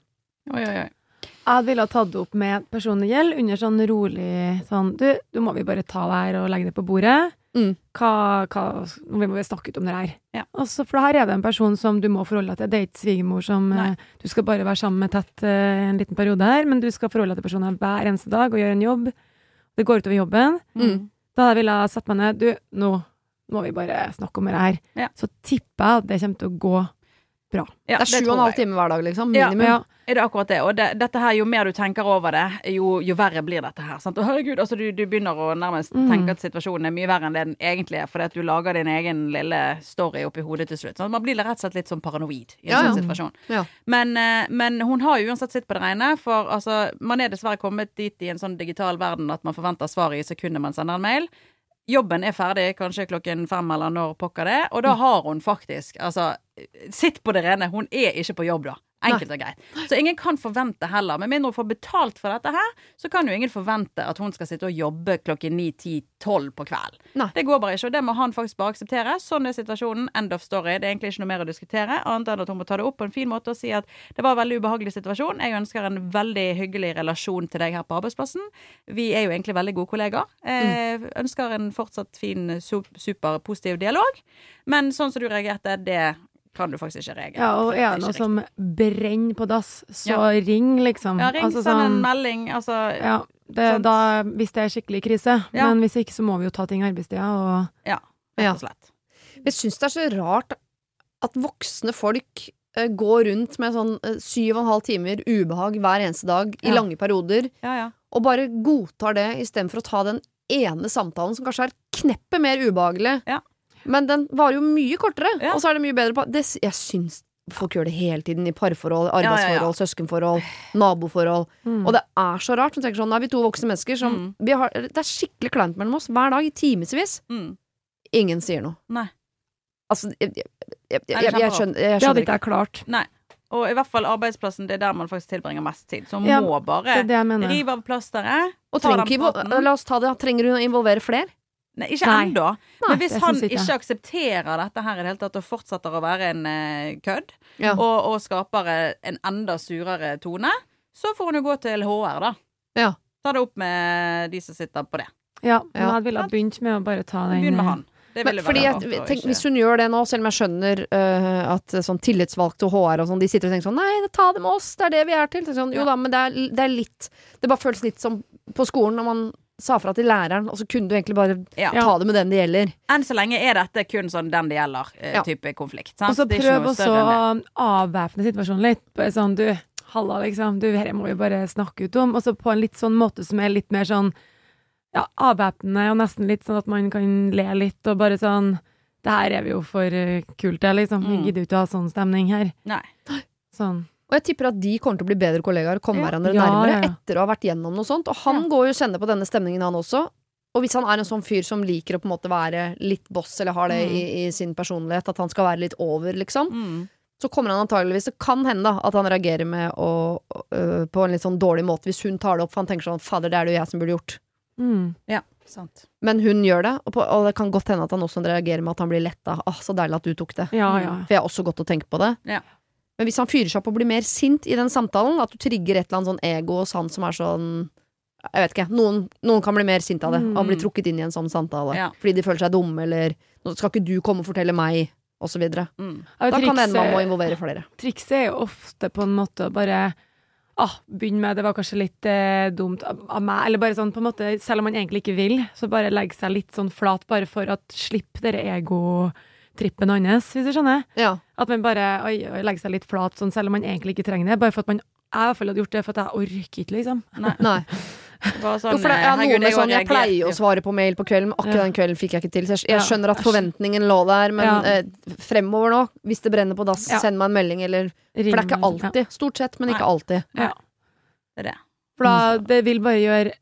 Oi, oi, oi. Jeg ville ha tatt det opp med personlig gjeld under sånn rolig sånn Du, du må vi bare ta det her og legge det på bordet. Mm. Hva, hva Vi må vi snakke ut om det her. Ja. Altså, for her er det en person som du må forholde deg til. Det er ikke svigermor som Nei. eh, du skal bare være sammen med tett eh, en liten periode her, men du skal forholde deg til personen hver eneste dag og gjøre en jobb. Det går utover jobben. Mm. Da ville jeg satt meg ned. Du, nå må vi bare snakke om det her. Ja. Så tipper jeg at det kommer til å gå Ja, Det er sju og en halv time hver dag, liksom. Ja. Minimum. ja. Er det akkurat det. Og det, dette her, jo mer du tenker over det, jo, jo verre blir dette her. Sant? Og herregud, altså du, du begynner å nærmest Mm. tenke at situasjonen er mye verre enn det den egentlig er, fordi at du lager din egen lille story oppi hodet til slutt. Sant? Man blir rett og slett litt sånn paranoid i en Ja, sånn situasjon. Ja. Men, eh, men hun har jo uansett sitt på det rene, for altså, man er dessverre kommet dit i en sånn digital verden at man forventer svar i sekundet man sender en mail. Jobben er ferdig kanskje klokken fem eller når pokker det og Mm. da har hun faktisk altså Sitt på det rene, hun er ikke på jobb da. Enkelt og greit. Så ingen kan forvente heller. Med mindre hun får betalt for dette her, så kan jo ingen forvente at hun skal sitte og jobbe klokken 9-10-12 på kvelden. Det går bare ikke, og det må han faktisk bare akseptere. Sånn er situasjonen. End of story. Det er egentlig ikke noe mer å diskutere, annet enn at hun må ta det opp på en fin måte og si at det var en veldig ubehagelig situasjon. Jeg ønsker en veldig hyggelig relasjon til deg her på arbeidsplassen. Vi er jo egentlig veldig gode kollegaer. Eh, ønsker en fortsatt fin, superpositiv super positiv dialog. Men sånn som du reagerte, det kan du faktisk ikke reagere Ja, og er det noe som brenner på dass, så Ja. ring, liksom. Ja, ring, Altså send en sånn- melding. Altså, Ja, det, da, hvis det er skikkelig krise. Ja. Men hvis ikke, så må vi jo ta ting i arbeidstida, og ja, Ja. rett og slett. Jeg syns det er så rart at voksne folk uh, går rundt med sånn eh, syv og en halv timer ubehag hver eneste dag i lange perioder, Ja, ja. og bare godtar det istedenfor å ta den ene samtalen som kanskje er kneppet mer ubehagelig. Ja. Men den varer jo mye kortere, Ja. og så er det mye bedre på det, Jeg syns folk gjør det hele tiden i parforhold, ja, ja. arbeidsforhold, søskenforhold, naboforhold. mm. Og det er så rart. Som tenker sånn, Nå er vi to voksne mennesker som Mm. vi har, Det er skikkelig kleint mellom oss hver dag i timevis. Mm. Ingen sier noe. Nei. Altså, jeg, jeg, jeg, jeg, er skjønner, jeg Det hadde ikke jeg klart. Nei. Og i hvert fall arbeidsplassen, det er der man faktisk tilbringer mest tid. Så Ja, må bare det rive av plasteret. Og ta trenger den ikke, la oss ta det, trenger hun å involvere flere? Nei, ikke ennå. Men hvis han ikke ikke jeg. aksepterer dette her i det hele tatt, og fortsetter å være en uh, kødd, Ja. og, og skaper eh, en enda surere tone, så får hun jo gå til HR, da. Ja. Ta det opp med de som sitter på det. Ja, men Ja. jeg ville ha begynt med å bare ta den Begynn med eh, han. Det Men, fordi jeg, tenk, ikke- Hvis hun gjør det nå, selv om jeg skjønner uh, at sånn tillitsvalgte og HR og sånn, de sitter og tenker sånn Nei, ta det med oss, det er det vi er til. Sånn, jo Ja. da, men det er, det er litt Det bare føles litt som på skolen når man sa fra til læreren, og så kunne du egentlig bare ja. ta det med den det gjelder. Enn så lenge er dette kun sånn den det gjelder-type Ja. type konflikt. Og så prøv også å avvæpne situasjonen litt. Bare sånn, du, halla, liksom. Du, dette må vi bare snakke ut om. Og så på en litt sånn måte som er litt mer sånn ja, avvæpnende, og nesten litt sånn at man kan le litt, og bare sånn Det her er vi jo for uh, kult til, liksom. Vi Mm. gidder jo ikke ha sånn stemning her. Nei. Sånn. Og jeg tipper at de kommer til å bli bedre kollegaer og komme Ja. hverandre Ja, nærmere ja, ja. etter å ha vært gjennom noe sånt. Og han Ja. går jo og kjenner på denne stemningen, han også. Og hvis han er en sånn fyr som liker å på en måte være litt boss, eller har det Mm. i, i sin personlighet, at han skal være litt over, liksom, Mm. så kommer han antageligvis Det kan hende da, at han reagerer med å, øh, på en litt sånn dårlig måte hvis hun tar det opp, for han tenker sånn Fader, det er det jo jeg som burde gjort. Mm. Ja, sant. Men hun gjør det, og, på, og det kan godt hende at han også reagerer med at han blir letta. Åh, så deilig at du tok det. Ja, ja. For jeg har også gått og tenkt på det. Ja. Men hvis han fyrer seg opp og blir mer sint i den samtalen, at du trigger et eller annet sånn ego hos han som er sånn Jeg vet ikke. Noen, noen kan bli mer sint av det, Mm. og bli trukket inn i en sånn samtale. Ja. Fordi de føler seg dumme, eller nå skal ikke du komme og fortelle meg, videre. Mm. Da Da kan det hende man må involvere flere. Trikset er jo ofte på en måte å bare ah, begynne med det var kanskje litt eh, dumt av, av meg, eller bare sånn på en måte, selv om man egentlig ikke vil, så bare legge seg litt sånn flat, bare for at slipp dere egotrippen hans, hvis du skjønner. Ja. At man bare oi, oi, legger seg litt flat, sånn, selv om man egentlig ikke trenger det, bare for at man jeg i hvert fall hadde gjort det for at jeg orker ikke, liksom. Nei. Nei. Sånn, Jo, for det er noe herregud, med sånn Jeg pleier jo. å svare på mail på kvelden, men akkurat Ja. den kvelden fikk jeg ikke til. Så jeg, jeg skjønner at forventningen lå der, men Ja. eh, fremover nå, hvis det brenner på dass, Ja. send meg en melding, eller For det er ikke alltid. Stort sett, men ikke alltid. Ja. Det det. For da, det vil bare gjøre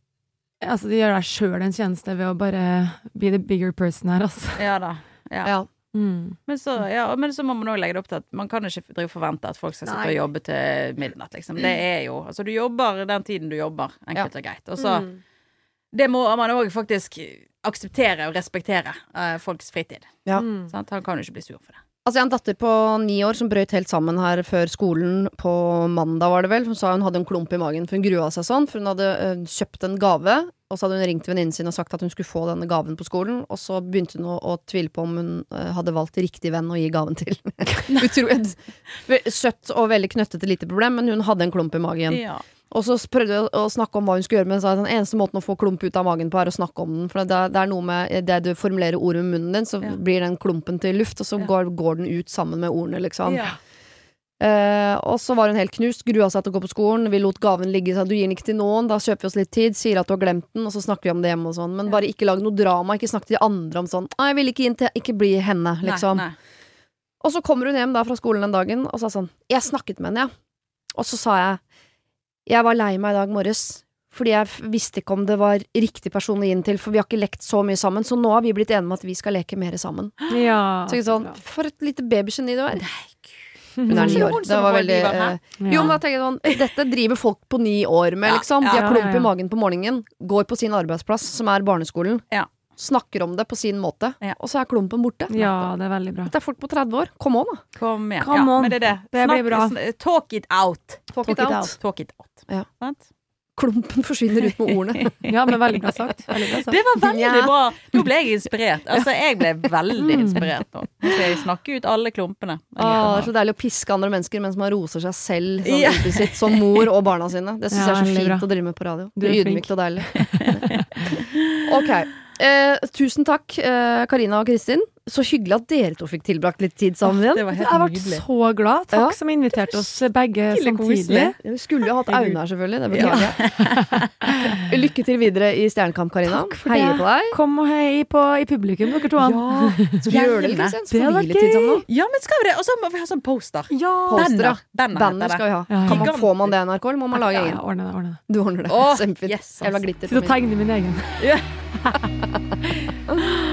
Altså, det gjør deg sjøl en tjeneste ved å bare be the bigger person her, altså. Ja da. Ja. Ja. Mm. Men, så, ja, men så må man òg legge det opp til at man kan ikke drive forvente at folk skal sitte Nei. og jobbe til midnatt, liksom. Det er jo Altså, du jobber den tiden du jobber, enkelt og greit. Og så Mm. Det må man òg faktisk akseptere og respektere uh, folks fritid. Ja. Mm. Sant? Han kan jo ikke bli sur for det. Altså, jeg har en datter på ni år som brøt helt sammen her før skolen på mandag, var det vel. Hun sa hun hadde en klump i magen, for hun grua seg sånn. For hun hadde øh, kjøpt en gave, og så hadde hun ringt venninnen sin og sagt at hun skulle få denne gaven på skolen. Og så begynte hun å, å tvile på om hun øh, hadde valgt riktig venn å gi gaven til. Utrolig søtt og veldig knøttete lite problem, men hun hadde en klump i magen. Ja. Og så prøvde jeg å snakke om hva hun skulle gjøre, men sa den eneste måten å få klump ut av magen på, er å snakke om den. For det, det er noe med det du formulerer ordet med munnen din, så Ja. blir den klumpen til luft, og så Ja. går, går den ut sammen med ordene, liksom. Ja. Eh, og så var hun helt knust, grua seg til å gå på skolen. Vi lot gaven ligge, sa du gir den ikke til noen, da kjøper vi oss litt tid, sier at du har glemt den, og så snakker vi om det hjemme og sånn. Men bare ikke lag noe drama, ikke snakk til de andre om sånn jeg vil ikke inn til Ikke bli henne, liksom. Nei, nei. Og så kommer hun hjem da fra skolen den dagen og sa sånn Jeg snakket med henne, ja. Og så sa jeg Jeg var lei meg i dag morges. Fordi jeg visste ikke om det var riktig person å gi den til, for vi har ikke lekt så mye sammen. Så nå har vi blitt enige om at vi skal leke mer sammen. Ja. Så sånn. For et lite babygeni du er. Hun Så er ni år. Det var veldig eh, Jo, men da tenker jeg sånn Dette driver folk på ni år med, liksom. De har klump i magen på morgenen, går på sin arbeidsplass, som er barneskolen, Ja. Snakker om det på sin måte, Ja. og så er klumpen borte. ja, det er veldig bra. Det er folk på 30 år. Kom on, da. Kom igjen. Come ja, on. Men det er det. Det blir bra. Talk it out. Talk, it it out. out. Talk it out. Ja. Sant? Klumpen forsvinner ut med ordene. Ja, men veldig bra sagt. Veldig bra sagt. Det var veldig Ja. bra. Nå ble jeg inspirert. Altså, jeg ble veldig inspirert nå. Skal jeg snakke ut alle klumpene. Åh, Ah, det er så deilig å piske andre mennesker mens man roser seg selv sånn Ja. sitt, som mor og barna sine. Det syns Ja, jeg er så fint bra. å drive med på radio. Du Det er er ydmykt og deilig. ok. Eh, tusen takk, eh, Karina og Kristin. Så hyggelig at dere to fikk tilbrakt litt tid sammen igjen. Jeg har vært nydelig. så glad. Takk Ja. som inviterte oss begge samtidig. Vi skulle jo hatt Aune her, selvfølgelig. Det beklager jeg. Lykke til videre i Stjernekamp, Karina. Takk for Heier det. på deg. Kom og hei på, i publikum, dere to. Ja, Skal vi gjøre det, litt sånn nå? Ja, men skal vi det? Og så må vi ha sånn poster. Ja. Poster. Banner, Banner skal vi ha. Ja, ja. Kan man, får man det i NRK, eller må man lage ja, egen? ja, ordne det, ordne det. Du ordner det. Kjempefint. yes, Jævla altså. glitter. Sitt og på min. tegne min egen.